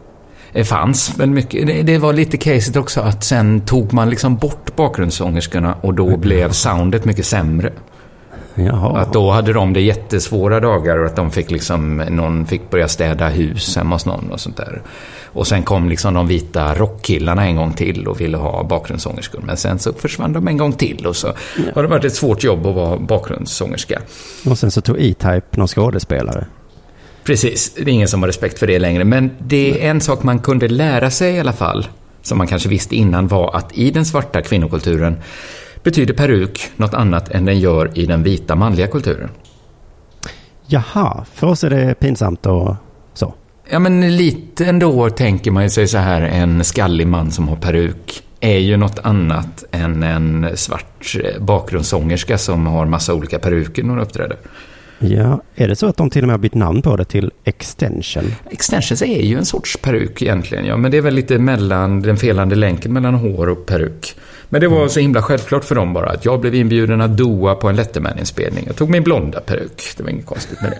Det fanns väl mycket, det, det var lite caset också att sen tog man liksom bort bakgrundssångerskorna och då blev soundet mycket sämre. Jaha. Att då hade de det jättesvåra dagar och att de fick liksom, någon fick börja städa hus hemma hos någon och sånt där. Och sen kom liksom de vita rockkillarna en gång till och ville ha bakgrundssångerskor. Men sen så försvann de en gång till och så har det varit ett svårt jobb att vara bakgrundssångerska. Och sen så tog E-Type någon skådespelare. Precis, det är ingen som har respekt för det längre. Men det är en sak man kunde lära sig i alla fall. som man kanske visste innan var att i den svarta kvinnokulturen betyder peruk något annat än den gör i den vita manliga kulturen. Jaha, för oss är det pinsamt och så. Ja, men lite ändå tänker man ju sig så här, en skallig man som har peruk är ju något annat än en svart bakgrundssångerska som har massa olika peruker när hon uppträder. Ja, är det så att de till och med har bytt namn på det till Extension? Extensions är ju en sorts peruk egentligen, ja, men det är väl lite mellan den felande länken mellan hår och peruk. Men det var så himla självklart för dem bara att jag blev inbjuden att doa på en Letterman-inspelning. Jag tog min blonda peruk. Det var inget konstigt med det.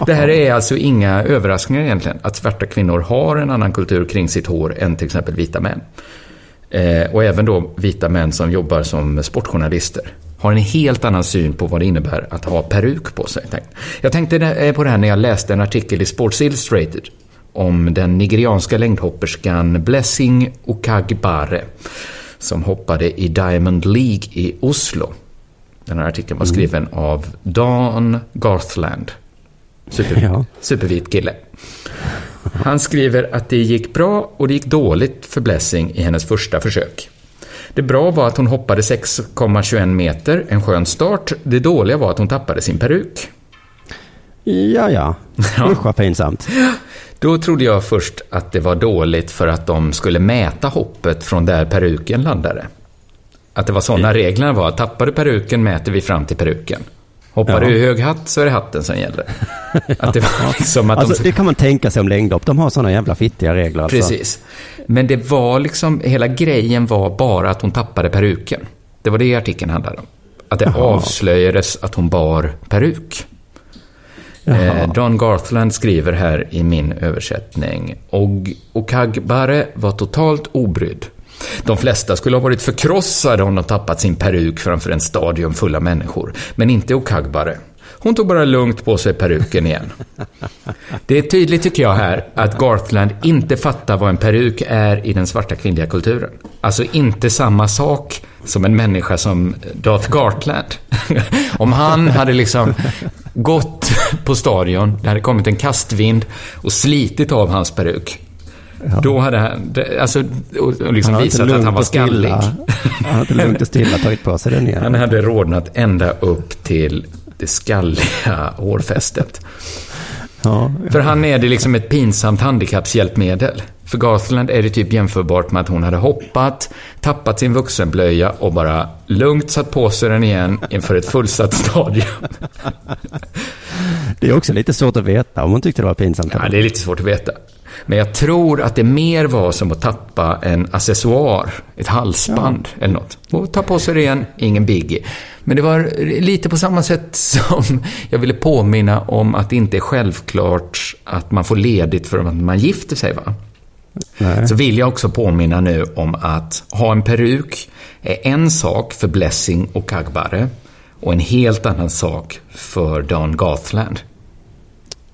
Det här är alltså inga överraskningar egentligen. Att svarta kvinnor har en annan kultur kring sitt hår än till exempel vita män. Eh, och även då vita män som jobbar som sportjournalister har en helt annan syn på vad det innebär att ha peruk på sig. Jag tänkte eh, på det här när jag läste en artikel i Sports Illustrated om den nigerianska längdhopperskan Blessing Okagbare som hoppade i Diamond League i Oslo. Den här artikeln var skriven mm. av Don Garthland. Super, ja. Supervit kille. Han skriver att det gick bra och det gick dåligt för Blessing i hennes första försök. Det bra var att hon hoppade 6,21 meter, en skön start. Det dåliga var att hon tappade sin peruk. Ja, ja. Usch vad pinsamt. Då trodde jag först att det var dåligt för att de skulle mäta hoppet från där peruken landade. Att det var sådana reglerna var. Tappar du peruken mäter vi fram till peruken. Hoppar ja. du i hög hatt så är det hatten som gäller. Att det, var liksom att alltså, de... det kan man tänka sig om längdhopp. De har sådana jävla fittiga regler. Alltså. Precis. Men det var liksom, hela grejen var bara att hon tappade peruken. Det var det artikeln handlade om. Att det Jaha. avslöjades att hon bar peruk. Eh, Don Garthland skriver här i min översättning. Och Okagbare var totalt obrydd. De flesta skulle ha varit förkrossade om de tappat sin peruk framför en stadion full av människor. Men inte Okagbare. Hon tog bara lugnt på sig peruken igen. Det är tydligt tycker jag här att Garthland inte fattar vad en peruk är i den svarta kvinnliga kulturen. Alltså inte samma sak som en människa som Darth Gartland. Om han hade liksom gått på stadion, det hade kommit en kastvind och slitit av hans peruk. Ja. Då hade han, alltså, och liksom visat att han var skallig. Han hade lugnt och stilla tagit på sig den igen. Han hade rodnat ända upp till det skalliga hårfästet. Ja, ja. För han är det liksom ett pinsamt handikappshjälpmedel. För Garthland är det typ jämförbart med att hon hade hoppat, tappat sin vuxenblöja och bara lugnt satt på sig den igen inför ett fullsatt stadion. Det är också lite svårt att veta om hon tyckte det var pinsamt. Ja, det är lite svårt att veta. Men jag tror att det mer var som att tappa en accessoar, ett halsband ja. eller något. Och ta på sig det igen, ingen biggie. Men det var lite på samma sätt som jag ville påminna om att det inte är självklart att man får ledigt för att man gifter sig. Va? Nej. Så vill jag också påminna nu om att ha en peruk är en sak för Blessing och Kagbare och en helt annan sak för Don Gathland.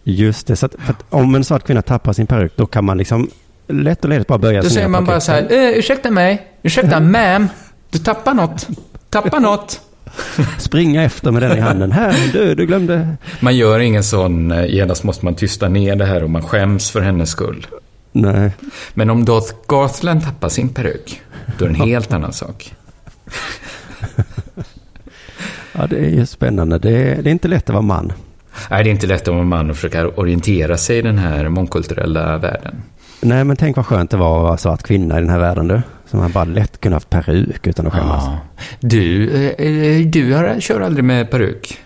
Just det, så att, att om en svart kvinna tappar sin peruk då kan man liksom lätt och ledigt bara börja Då säger man bara så här, eh, ursäkta mig, ursäkta ma'am, du tappar något, tappar något. Springa efter med den i handen. Här, du, du glömde. Man gör ingen sån, eh, genast måste man tysta ner det här och man skäms för hennes skull. Nej. Men om Doth Garthland tappar sin peruk, då är det en helt annan sak. ja, det är ju spännande. Det är, det är inte lätt att vara man. Nej, det är inte lätt att vara man och försöka orientera sig i den här mångkulturella världen. Nej, men tänk vad skönt det var att vara svart kvinna i den här världen du. Som man bara lätt kunde haft peruk utan att skämmas. Ja. Du, eh, du har, kör aldrig med peruk?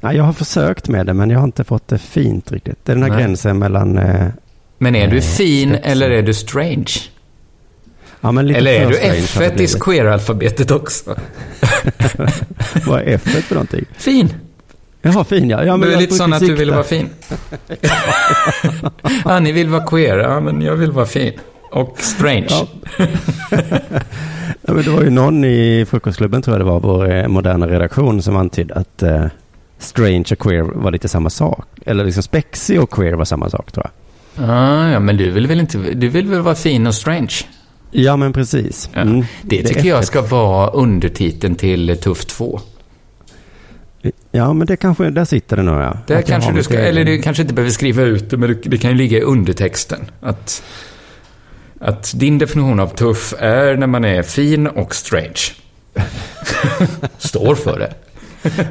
Ja, jag har försökt med det, men jag har inte fått det fint riktigt. Det är den här Nej. gränsen mellan... Eh, men är du eh, fin spetsen. eller är du strange? Ja, eller är du F i queer-alfabetet också? vad är F för någonting? Fin. Jaha, fin ja. ja men du är lite sån att du vill vara fin. ja, ni vill vara queer. Ja, men jag vill vara fin. Och strange. Ja. ja, men det var ju någon i frukostklubben, tror jag det var, vår eh, moderna redaktion, som antydde att uh, strange och queer var lite samma sak. Eller liksom spexig och queer var samma sak, tror jag. Ah, ja, men du vill väl inte, du vill väl vara fin och strange? Ja, men precis. Mm. Det tycker det jag ska vara undertiteln till Tuff 2. Ja, men det kanske, där sitter det nog ja. Där kanske du ska, eller du kanske inte behöver skriva ut det, men det kan ju ligga i undertexten. Att Att din definition av tuff är när man är fin och strange. Står för det.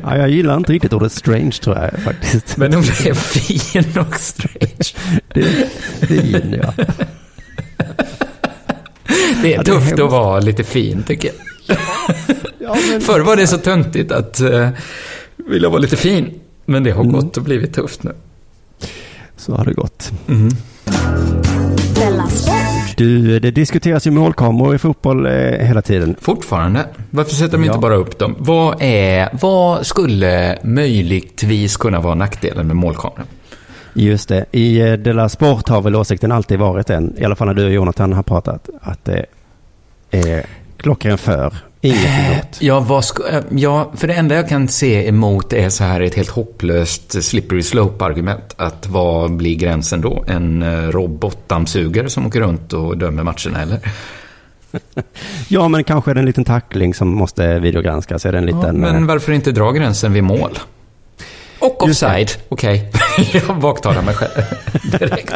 Ja, jag gillar inte riktigt ordet strange tror jag faktiskt. Men om det är fin och strange. Det är fin, ja. Det är Ja, det är tufft att vara lite fin, tycker jag. ja men, Förr var det så töntigt att uh, vilja vara lite fin. Men det har gått och blivit tufft nu. så har det gått. Sport. Du, det diskuteras ju målkameror i fotboll eh, hela tiden. Fortfarande. Varför sätter de Ja. inte bara upp dem? Vad, är, vad skulle möjligtvis kunna vara nackdelen med målkameran? Just det. I eh, Della Sport har väl åsikten alltid varit den, i alla fall när du och Jonathan har pratat, att det är klockren för, inget emot. Ja, vad sk- eh, ja, för det enda jag kan se emot är så här ett helt hopplöst slippery slope-argument. Att vad blir gränsen då? En eh, robotdammsugare som åker runt och dömer matcherna, eller? Ja, men kanske är det en liten tackling som måste videogranskas. Är det en Ja, liten... men eh, varför inte dra gränsen vid mål? Och offside. Okej, jag baktalar mig själv direkt.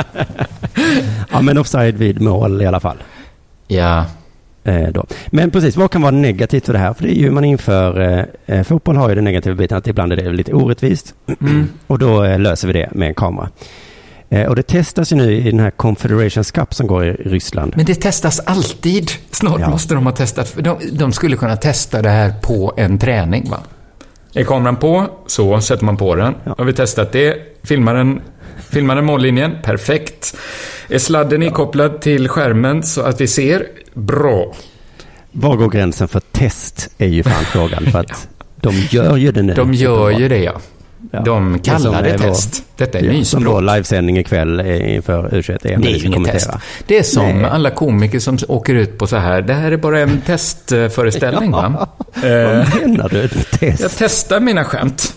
ja, men offside vid mål i alla fall. Ja, Eh, då. Men precis, vad kan vara negativt för det här? För det är ju man inför, eh, eh, fotboll har ju den negativa biten att ibland är det lite orättvist. Mm. Och då eh, löser vi det med en kamera. Eh, och det testas ju nu i den här Confederations Cup som går i Ryssland. men det testas alltid. Snart Ja. måste de ha testat. för De, de skulle kunna testa det här på en träning, va? Är kameran på, så sätter man på den. Ja. Har vi testat det? Filmar den, filmar den mållinjen? Perfekt. Är sladden ikopplad till skärmen så att vi ser? Bra. Var går gränsen för test är ju fan frågan. För att de gör ju det nu. De gör ju det, ja. Ja. De som kallar det är vår- test. Detta är Ja, som nyspråk. vår livesändning ikväll inför U21 EM. Det är inget kommentera. test. Det är som Nej. alla komiker som åker ut på så här. Det här är bara en testföreställning, va? Eh, Vad menar du? Test? jag testar mina skämt.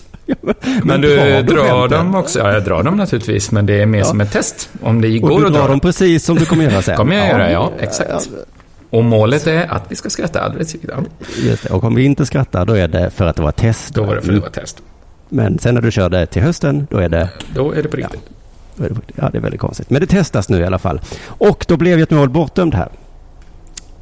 Men, du drar du dem också? Ja, jag drar dem naturligtvis, men det är mer som ett test. Om det Och går du att dra drar dem. dem precis som du kommer göra sen. kommer jag göra, ja. Exakt. Och målet är att vi ska skratta alldeles. Just det. Och om vi inte skrattar då är det för att det var test. Då var det för att det var test. Men sen när du kör det till hösten då är det, Då är det på riktigt. det, ja det är väldigt konstigt. Men det testas nu i alla fall. Och då blev ju ett mål bortdömt här.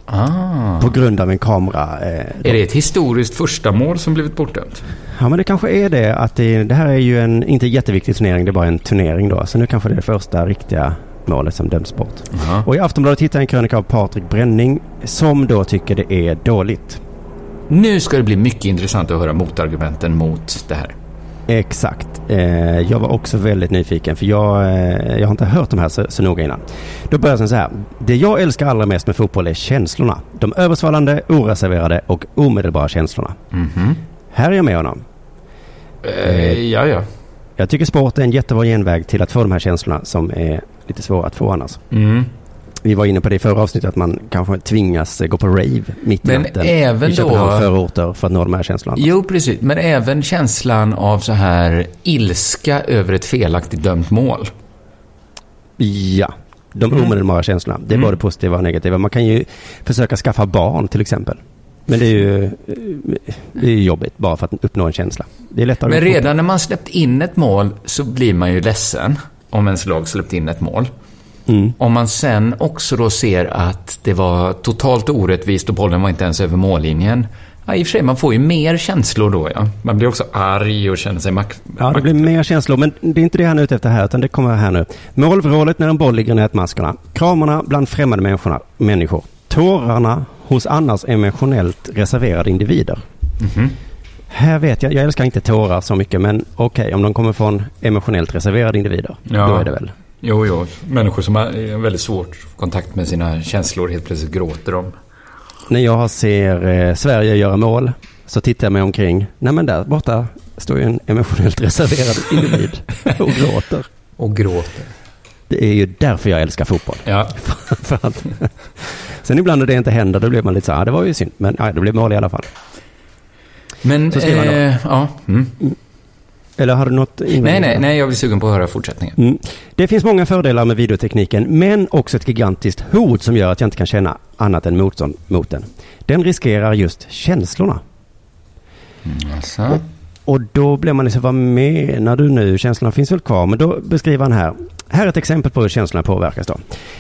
Ah. På grund av en kamera. Eh, Är det ett historiskt första mål som blivit bortdömt? Ja men det kanske är det att det, det här är ju en inte jätteviktig turnering. Det är bara en turnering då. Så nu kanske det är det första riktiga målet som döms bort. Ja. Och i Aftonbladet hittade jag en krönika av Patrik Bränning som då tycker det är dåligt. Nu ska det bli mycket intressant att höra motargumenten mot det här. Exakt. Eh, jag var också väldigt nyfiken för jag, eh, jag har inte hört de här så, så noga innan. Då börjar jag så här. Det jag älskar allra mest med fotboll är känslorna. De översvallande, oreserverade och omedelbara känslorna. Mhm. Här är jag med honom. Eh, ja, ja. Jag tycker sport är en jättebra genväg till att få de här känslorna som är lite svåra att få annars. Mm. Vi var inne på det i förra avsnittet att man kanske tvingas eh, gå på rave mitt i Men natten även i Köpenhamns då- förorter för att nå de här känslorna. Jo, precis. Men även känslan av så här ilska över ett felaktigt dömt mål. Ja, de Mm. omedelbara känslorna. Det är både positiva och negativa. Man kan ju försöka skaffa barn till exempel. Men det är ju eh, det är jobbigt bara för att uppnå en känsla. Det är lättare Men redan när man släppt in ett mål så blir man ju ledsen om ens lag släppt in ett mål. Mm. Om man sen också då ser att det var totalt orättvist och bollen var inte ens över mållinjen. Ja, i och för sig, man får ju mer känslor då, ja. Man blir också arg och känner sig makt... Ja, det blir mer känslor. Men det är inte det han är ute efter här, utan det kommer här nu. Målvrålet när en boll ligger i nätmaskorna. Kramarna bland främmande människorna, människor. Tårarna hos annars emotionellt reserverade individer. Mhm. Här vet jag, jag älskar inte tårar så mycket, men okej, om de kommer från emotionellt reserverade individer, Ja. då är det väl. Jo, jo. Människor som har väldigt svårt kontakt med sina känslor helt plötsligt gråter de. När jag ser eh, Sverige göra mål så tittar jag mig omkring. Nej men där borta står ju en emotionellt reserverad individ och gråter. Och gråter. Det är ju därför jag älskar fotboll. Ja. För att, sen ibland när det inte händer, då blir man lite så här, "Ah, det var ju synd. Men ja, det blev mål i alla fall. Men, eh, ja. Mm. Eller har du något Nej, nej, nej, jag blir sugen på att höra fortsättningen. Mm. Det finns många fördelar med videotekniken, men också ett gigantiskt hot som gör att jag inte kan känna annat än motstånd mot den. Den riskerar just känslorna. Alltså. Och då blir man liksom, vad menar du nu? Känslorna finns väl kvar? Men då beskriver han här. Här är ett exempel på hur känslorna påverkas då.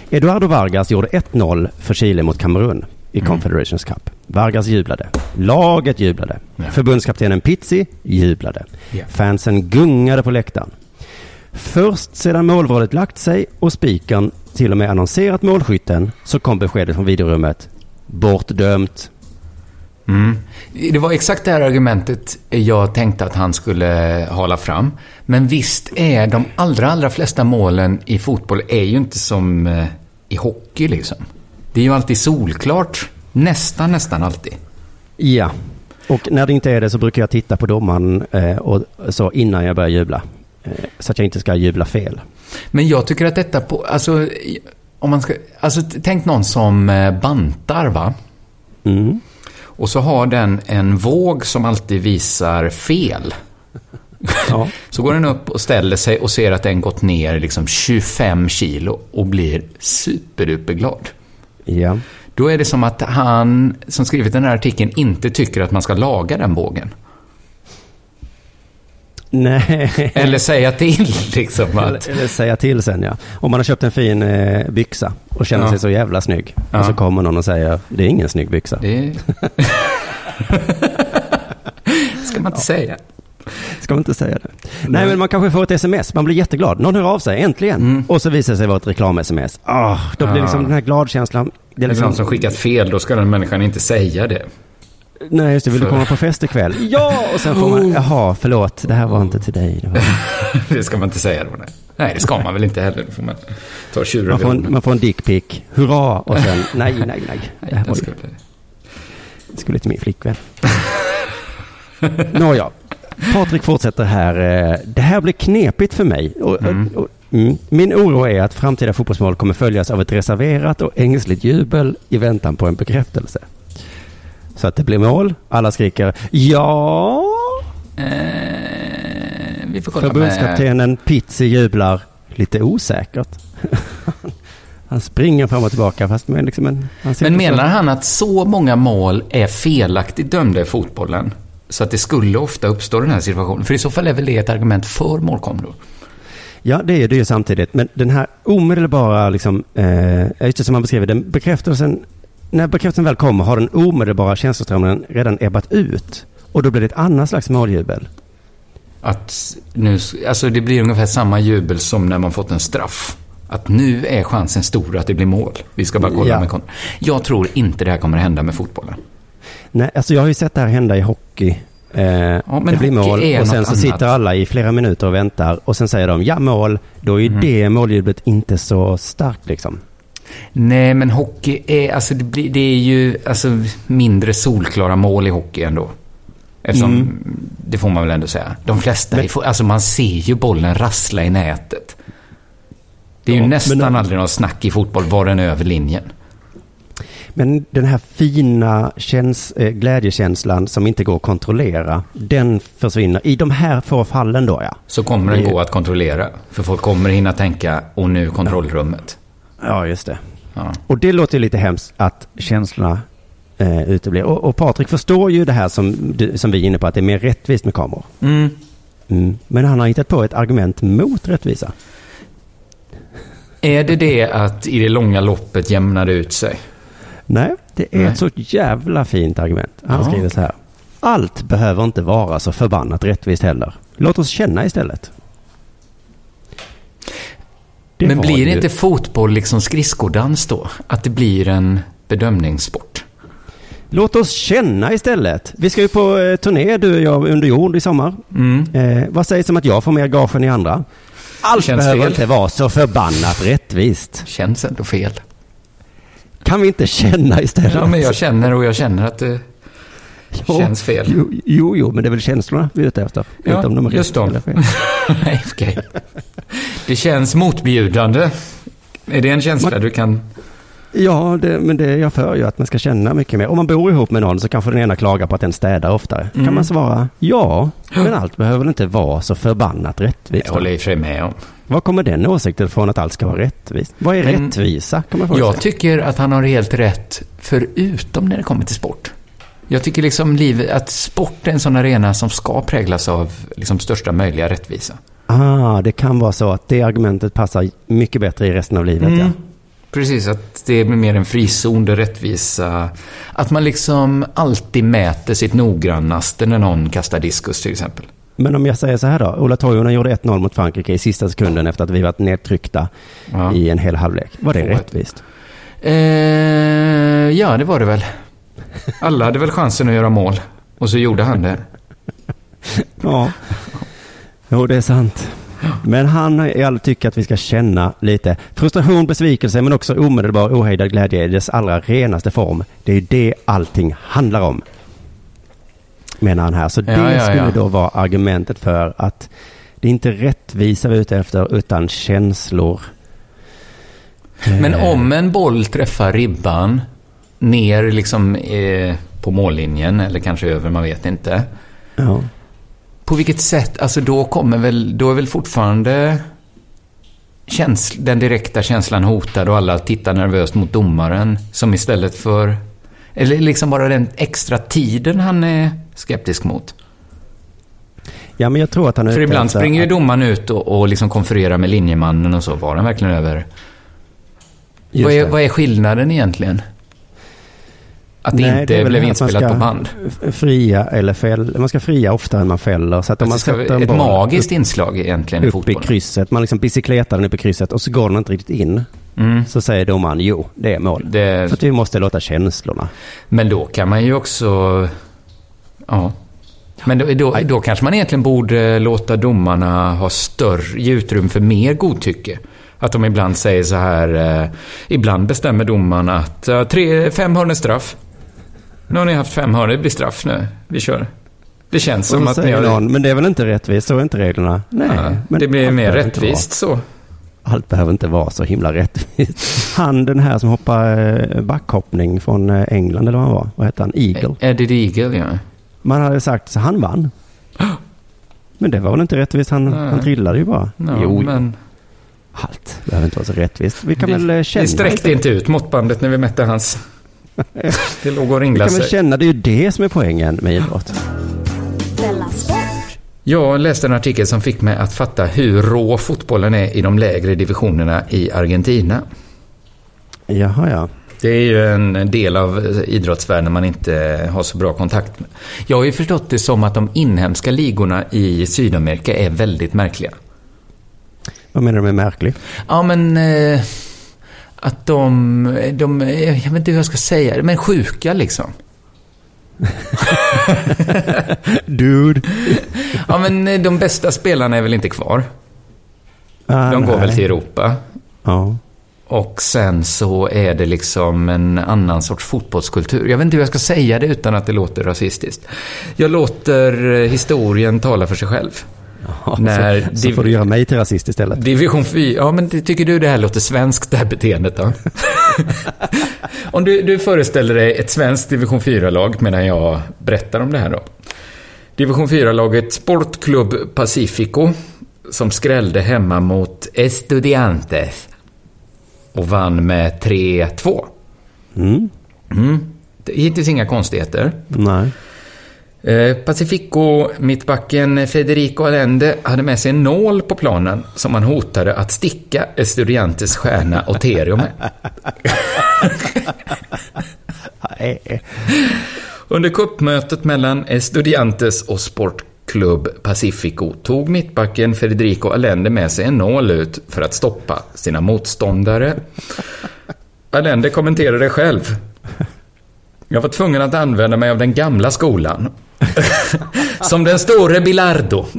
Eduardo Vargas gjorde 1-0 för Chile mot Kamerun i Mm. Confederations Cup. Vargas jublade. Laget jublade. Ja. Förbundskaptenen Pizzi jublade. Ja. Fansen gungade på läktaren. Först sedan målvrådet lagt sig och spikern till och med annonserat målskytten så kom beskedet från videorummet. Bortdömt. Mm. Det var exakt det här argumentet jag tänkte att han skulle hala fram. Men visst är de allra, allra flesta målen i fotboll är ju inte som eh, i hockey liksom. Det är ju alltid solklart. Nästan, nästan alltid. Ja. Och när det inte är det så brukar jag titta på domaren eh, och så innan jag börjar jubla. Eh, så att jag inte ska jubla fel. Men jag tycker att detta på, alltså, om man ska, alltså tänk någon som eh, bantar va? Mm. Och så har den en våg som alltid visar fel. Ja. Så går den upp och ställer sig och ser att den gått ner liksom 25 kilo och blir superduperglad. Ja. Då är det som att han som skrivit den här artikeln inte tycker att man ska laga den vågen. Nej. Eller säga till liksom att... Eller, eller säga till sen ja. Om man har köpt en fin eh, byxa och känner Ja. sig så jävla snygg. Ja. Och så kommer någon och säger det är ingen snygg byxa. Det ska man inte säga. Ska man inte säga det? Nej, men man kanske får ett sms. Man blir jätteglad. Någon hör av sig, äntligen. Mm. Och så visar det sig vara ett reklam-sms. Ah, då blir Ah. liksom den här gladkänslan. Det är det liksom, någon som skickat fel, då ska den människan inte säga det. nej, just det. Vill du För- komma på fest ikväll? Ja! Och sen får man, Oh. jaha, förlåt. Det här var inte till dig. Det var, Det ska man inte säga då. Nej, nej det ska man väl inte heller. Då får man ta tjuren man, får en, man får en dickpic. Hurra! Och sen, nej, nej, nej. Det Nej, här var skulle... skulle till min flickvän. Nåja. Patrik fortsätter här. eh, Det här blir knepigt för mig. Mm. mm. Min oro är att framtida fotbollsmål kommer följas av ett reserverat och ängsligt jubel i väntan på en bekräftelse. Så att det blir mål. Alla skriker ja. Eh, vi får kolla med... Förbundskaptenen Pizzi jublar lite osäkert. Han springer fram och tillbaka fast med liksom en... Men så- menar han att så många mål är felaktigt dömda i fotbollen? Så att det skulle ofta uppstå den här situationen? För i så fall är väl det ett argument för målkameror? Ja, det är det ju samtidigt. Men den här omedelbara, liksom, eh, just det som man beskriver, den bekräftelsen, när bekräftelsen väl kommer har den omedelbara känsloströmmen redan ebbat ut. Och då blir det ett annat slags måljubel. Att nu, alltså det blir ungefär samma jubel som när man fått en straff. Att nu är chansen stor att det blir mål. Vi ska bara kolla Ja. med kon- Jag tror inte det här kommer att hända med fotbollen. Nej, alltså jag har ju sett det här hända i hockey. Eh, men det blir mål och sen något så annat. sitter alla i flera minuter och väntar och sen säger de ja mål. Då är ju Mhm. det måljublet inte så starkt liksom. Nej, men hockey är, alltså det, blir, det är ju alltså, mindre solklara mål i hockey ändå. Eftersom, Mm. det får man väl ändå säga. De flesta, Men- är, alltså man ser ju bollen rassla i nätet. Det är Ja, ju men- nästan aldrig någon snack i fotboll var den över linjen. Men den här fina käns- eh, glädjekänslan som inte går att kontrollera, den försvinner. I de här få fallen då ja. Så kommer den gå att kontrollera. För folk kommer hinna tänka, och nu kontrollrummet. Ja, just det. Ja. Och det låter ju lite hemskt att känslorna eh, uteblir. Och, och Patrik förstår ju det här som, som vi är inne på, att det är mer rättvist med kameror. Mm. Mm. Men han har hittat på ett argument mot rättvisa. Är det det att i det långa loppet jämnar det ut sig? Nej, det är Nej. ett så jävla fint argument. Han Ja. skriver så här. Allt behöver inte vara så förbannat rättvist heller. Låt oss känna istället. Det Men blir ju- inte fotboll liksom skridskodans då? Att det blir en bedömningssport? Låt oss känna istället. Vi ska ju på eh, turné, du och jag, under jord i sommar. Mm. Eh, vad sägs om att jag får mer gage än ni andra? Allt Känns behöver fel. inte vara så förbannat rättvist. Känns ändå fel. Kan vi inte känna istället? Ja, men jag känner och jag känner att det Jo, känns fel. Jo, jo, jo, men det är väl känslorna vi är ute efter? Ja, Inte om de är just dem. Nej, okej. Det känns motbjudande. Är det en känsla Man- du kan... Ja, det, men det jag för ju att man ska känna mycket mer. Om man bor ihop med någon så kanske den ena klagar på att den städar oftare. Mm. Kan man svara ja, men allt behöver inte vara så förbannat rättvist. Jag håller i och för sig med om. Var kommer den åsikten från att allt ska vara rättvist? Vad är Men- rättvisa? Kan man Jag tycker att han har helt rätt, förutom när det kommer till sport. Jag tycker liksom livet, att sport är en sån arena som ska präglas av liksom största möjliga rättvisa. Ah, det kan vara så att det argumentet passar mycket bättre i resten av livet. Ja. Mm. Precis, att det blir mer en frizon, det rättvisa. Att man liksom alltid mäter sitt noggrannaste när någon kastar diskus till exempel. Men om jag säger så här då. Ola Toivonen gjorde 1-0 mot Frankrike i sista sekunden efter att vi varit nedtryckta Ja. i en hel halvlek. Var det rättvist? Eh, ja, det var det väl. Alla hade väl chansen att göra mål. Och så gjorde han det. Ja. Jo, det är sant. Men han tycker att vi ska känna lite frustration, besvikelse, men också omedelbar ohejdad glädje i dess allra renaste form. Det är ju det allting handlar om. Menar han här. Så det Ja, ja, skulle ja. då vara argumentet för att det är inte rättvisa vi är ute efter, utan känslor. Men Eh, om en boll träffar ribban ner liksom eh, på mållinjen, eller kanske över, man vet inte. Ja. På vilket sätt, alltså då kommer väl, då är väl fortfarande käns- den direkta känslan hotad och alla tittar nervöst mot domaren som istället för, eller liksom bara den extra tiden han är skeptisk mot. ja, men jag tror att han För ibland efter springer ju domaren ut och, och liksom konfererar med linjemannen och så. Var han verkligen över? Vad är, det. vad är skillnaden egentligen? Att det Nej, inte väl blev det man inspelat på band? Fria eller fälla. Man ska fria oftare än man fäller. Så att om man det ska sätter ett magiskt inslag egentligen i upp i fotbollen. krysset, man liksom bicykletar den upp i krysset och så går den inte riktigt in. Mm. Så säger domaren, jo, det är mål. Det, För att vi måste låta känslorna. men då kan man ju också... Ja. Men då, då, då kanske man egentligen borde låta domarna ha större utrymme för mer godtycke. Att de ibland säger så här... Eh, ibland bestämmer domaren att eh, tre, fem hörn är straff. Nu har ni haft fem hörn, det blir straff nu. Vi kör. Det känns som att ni har... någon, men det är väl inte rättvist, så är inte reglerna. Nej, Ja, men det blir mer rättvist så. Allt behöver inte vara så himla rättvist. Han den här som hoppar eh, backhoppning från eh, England, eller vad han var, vad hette han? Eagle. Eddie Eagle, ja. Man hade sagt så han vann. Men det var väl inte rättvist, han, Nej. han trillade ju bara. ja jo, men allt behöver inte vara så rättvist. Vi kan väl eh, vi, känna vi sträckte inte ut måttbandet när vi mätte hans. Det låg och Vi ringlade kan väl sig. känna, det är ju det som är poängen med idrott. Jag läste en artikel som fick mig att fatta hur rå fotbollen är i de lägre divisionerna i Argentina. Jaha, ja. Det är ju en del av idrottsvärlden man inte har så bra kontakt med. Jag har ju förstått det som att de inhemska ligorna i Sydamerika är väldigt märkliga. Vad menar du med märklig? Ja, men... Eh, att de, de... Jag vet inte hur jag ska säga det, men sjuka liksom. Dude. Ja, men eh, de bästa spelarna är väl inte kvar. Ah, De går nej. väl till Europa. Ja. Och sen så är det liksom en annan sorts fotbollskultur. Jag vet inte hur jag ska säga det utan att det låter rasistiskt. Jag låter historien tala för sig själv. Ja, När så, så får du göra mig till rasist istället. Division 4, ja men tycker du det här låter svenskt det här beteendet då? om du, du föreställer dig ett svenskt division 4-lag medan jag berättar om det här då. Division 4-laget Sportklubb Pacifico som skrällde hemma mot Estudiantes och vann med 3-2. Mm. Mm. Hittills inga konstigheter. Nej. Eh, Pacifico, mittbacken Federico Allende, hade med sig en nål på planen som han hotade att sticka Estudiantes stjärna Oterio med. Under kuppmötet mellan Estudiantes och Sportklubb Pacifico tog mittbacken Federico Allende med sig en nål ut för att stoppa sina motståndare. Allende kommenterade själv. Jag var tvungen att använda mig av den gamla skolan. Som den store Bilardo.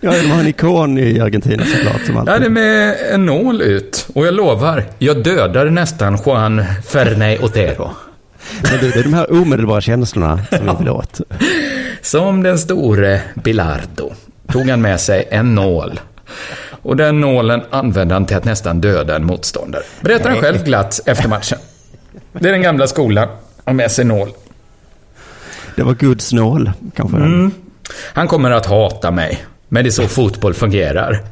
Ja, de har en ikon i Argentina såklart. Som Jag hade alltid. med en nål ut och jag lovar, jag dödade nästan Juan Ferney Otero. Men det är de här omedelbara känslorna som vi vill åt. Som den store Bilardo tog han med sig en nål. Och den nålen använde han till att nästan döda en motståndare. Berättar han själv glatt efter matchen. Det är den gamla skolan. Ha med sig nål. Det var Guds nål, kanske. Mm. Han kommer att hata mig. Men det är så fotboll fungerar.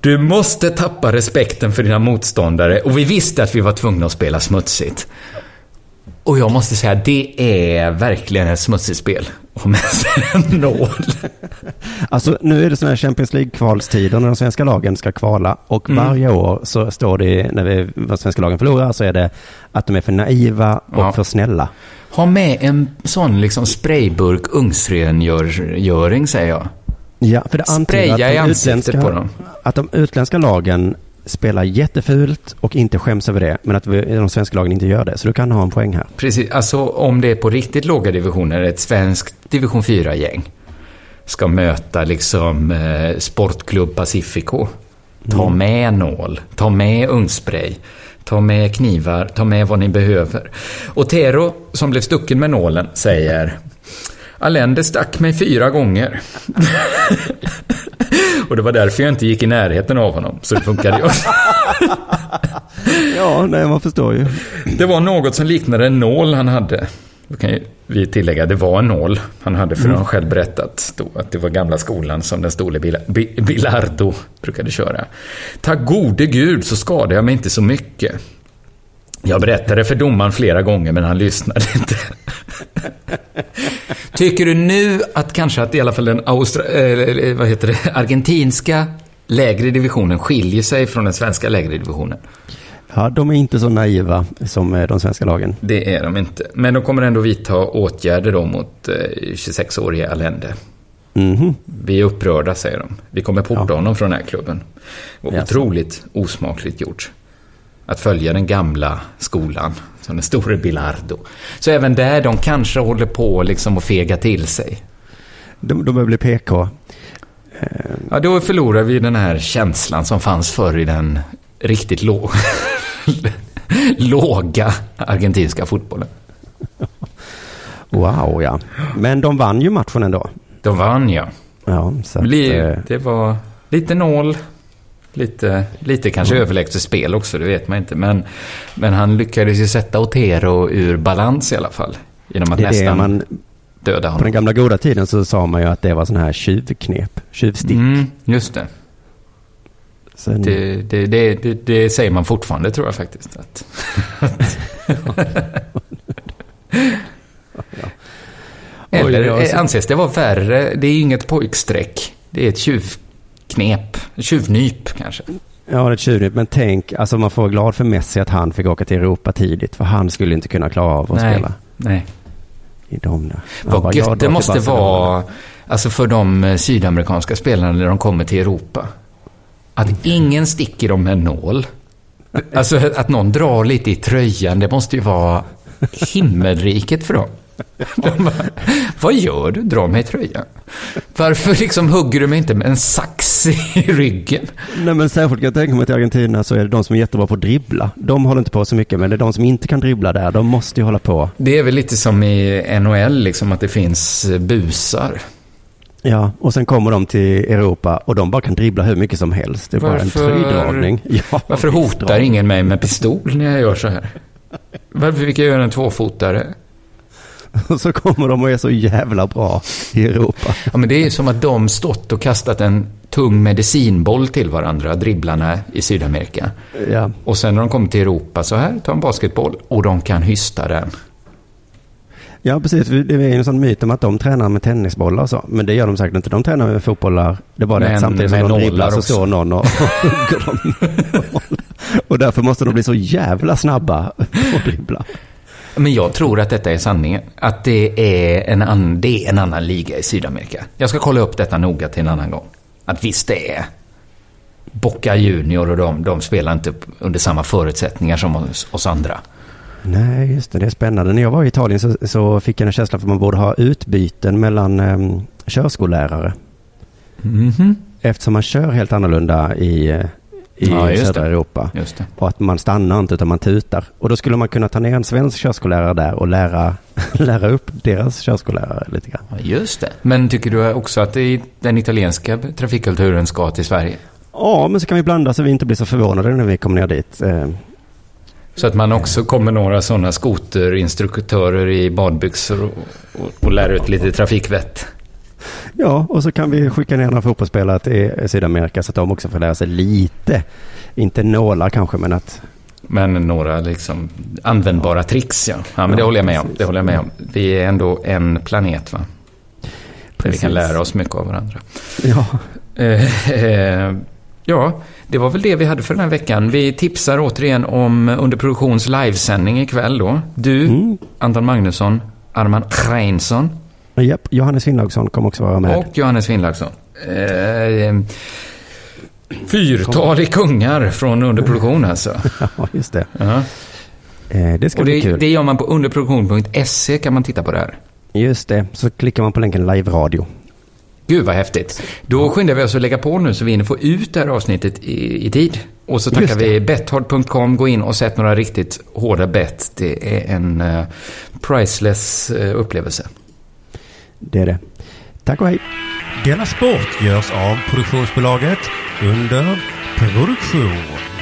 Du måste tappa respekten för dina motståndare och vi visste att vi var tvungna att spela smutsigt. Och jag måste säga, det är verkligen ett smutsigt spel. Och med en nål. Alltså nu är det sådana här Champions League-kvalstider när de svenska lagen ska kvala och Mm. varje år så står det, när vi, de svenska lagen förlorar, så är det att de är för naiva och Ja. för snälla. Ha med en sån liksom sprayburk ugnsrengöring, säger jag. Ja, för det antyder att de, utländska, på dem. att de utländska lagen spelar jättefult och inte skäms över det, men att vi, de svenska lagen inte gör det. Så du kan ha en poäng här. Precis, alltså om det är på riktigt låga divisioner, ett svenskt division 4-gäng ska möta liksom eh, Sportklubb Pacifico. Ta med nål, ta med ugnsspray, ta med knivar, ta med vad ni behöver. Och Tero, som blev stucken med nålen, säger Allende stack mig fyra gånger. Och det var därför jag inte gick i närheten av honom, så det funkade ju också. Ja, nej, man förstår ju. Det var något som liknade en nål han hade. Då kan vi tillägga, det var en nål han hade för mm. han själv berättat då, att det var gamla skolan som den store Bil- Bi- Bilardo brukade köra. Tack gode gud så skadade jag mig inte så mycket. Jag berättade för domaren flera gånger men han lyssnade inte. Tycker du nu att kanske att i alla fall den Austra- eh, vad heter det, argentinska lägre divisionen skiljer sig från den svenska lägre divisionen? Ja, de är inte så naiva som eh, de svenska lagen. Det är de inte. Men de kommer ändå vidta åtgärder då mot eh, 26-årige Allende. Mhm. Vi är upprörda, säger de. Vi kommer porta Ja. honom från den här klubben. Jaså. otroligt osmakligt gjort. Att följa den gamla skolan, som den store Bilardo. Så även där, de kanske håller på liksom att fega till sig. De, de börjar bli PK. Ja, då förlorar vi den här känslan som fanns förr i den riktigt lå- låga argentinska fotbollen. Wow, ja. Men de vann ju matchen ändå. De vann, ja. Ja, så att, eh, det var lite nål, lite, lite kanske överlägset spel också, det vet man inte. Men, men han lyckades ju sätta Otero ur balans i alla fall. Genom att det nästan man, döda på den honom. gamla goda tiden så sa man ju att det var sån här tjuvknep, tjuvstick. Mm, just det. Sen, Det, det, det, det. säger man fortfarande tror jag faktiskt. Att, Eller eh, anses det vara värre? Det är inget pojkstreck. Det är ett tjuvknep. Tjuvnyp kanske. Ja, det är tjuvnyp. Men tänk, alltså man får vara glad för Messi att han fick åka till Europa tidigt. För han skulle inte kunna klara av att Nej. spela Nej. i dem där. Vad gött det måste vara, alltså för de eh, sydamerikanska spelarna när de kommer till Europa. Att ingen sticker dem med en nål. Alltså att någon drar lite i tröjan, det måste ju vara himmelriket för dem. Bara, Vad gör du? Dra mig i tröjan. Varför liksom hugger du mig inte med en sax i ryggen? Nej men särskilt kan jag tänka mig till Argentina så är det de som är jättebra på att dribbla. De håller inte på så mycket, men det är de som inte kan dribbla där. De måste ju hålla på. Det är väl lite som i NHL, liksom att det finns eh, busar. Ja, och sen kommer de till Europa och de bara kan dribbla hur mycket som helst. Det är bara en Varför- tröjdragning. Ja, Varför hotar ingen mig med pistol när jag gör så här? Varför fick jag göra en tvåfotare? Och så kommer de och är så jävla bra i Europa. Ja, men det är som att de stått och kastat en tung medicinboll till varandra, dribblarna i Sydamerika. Ja, Och sen när de kommer till Europa, så här, ta en basketboll. Och de kan hysta den. ja precis. Det är en sån myt om att de tränar med tennisbollar och så. Men det gör de säkert inte. De tränar med fotbollar. Det är bara det Men att samtidigt som de dribblar så står någon och hugger dem. Och därför måste de bli så jävla snabba på att dribbla. Men jag tror att detta är sanningen. Att det är en, an, det är en annan liga i Sydamerika. Jag ska kolla upp detta noga till en annan gång. Att visst det är. Boca Junior och de, de spelar inte under samma förutsättningar som oss, oss andra. Nej, just det. Det är spännande. När jag var i Italien så, så fick jag en känsla för att man borde ha utbyten mellan um, körskollärare. Mhm. Eftersom man kör helt annorlunda i, eh, i Ja, just södra det. Europa. Och att man stannar inte utan man tutar. Och då skulle man kunna ta ner en svensk körskollärare där och lära, lära upp deras körskollärare lite grann. Ja, just det. Men tycker du också att den italienska trafikkulturen ska till Sverige? Ja, men så kan vi blanda så vi inte blir så förvånade när vi kommer ner dit. Eh, Så att man också kommer några sådana skoterinstruktörer i badbyxor och, och, och lär ut lite trafikvett. Ja, och så kan vi skicka ner några fotbollsspelare till Sydamerika så att de också får lära sig lite. Inte nålar kanske, men att Men några liksom användbara tricks, ja. Ja, men det Ja, håller jag med om. precis. Det håller jag med om. Vi är ändå en planet, va? Där vi Precis. kan lära oss mycket av varandra. Ja, eh, ja, det var väl det vi hade för den här veckan. Vi tipsar återigen om Underproduktions livesändning ikväll då. Du, Mm. Anton Magnusson, Arman Reinsson Japp, Johannes Finnlaugsson kommer också vara med. och Johannes Finnlaugsson. Eh, fyrtalig kungar från underproduktion alltså. Ja, just det. Ja. Eh, Det ska Och bli det, kul. det gör man på underproduktion.se kan man titta på det här. Just det, så klickar man på länken live-radio. Gud vad häftigt. Då skyndar vi oss att lägga på nu så vi hinner få ut det här avsnittet i, i tid. Och så tackar vi bethard.com. Gå in och sätt några riktigt hårda bett. Det är en eh, priceless eh, upplevelse. Det är det. Tack och hej. Denna sport görs av produktionsbolaget under produktion.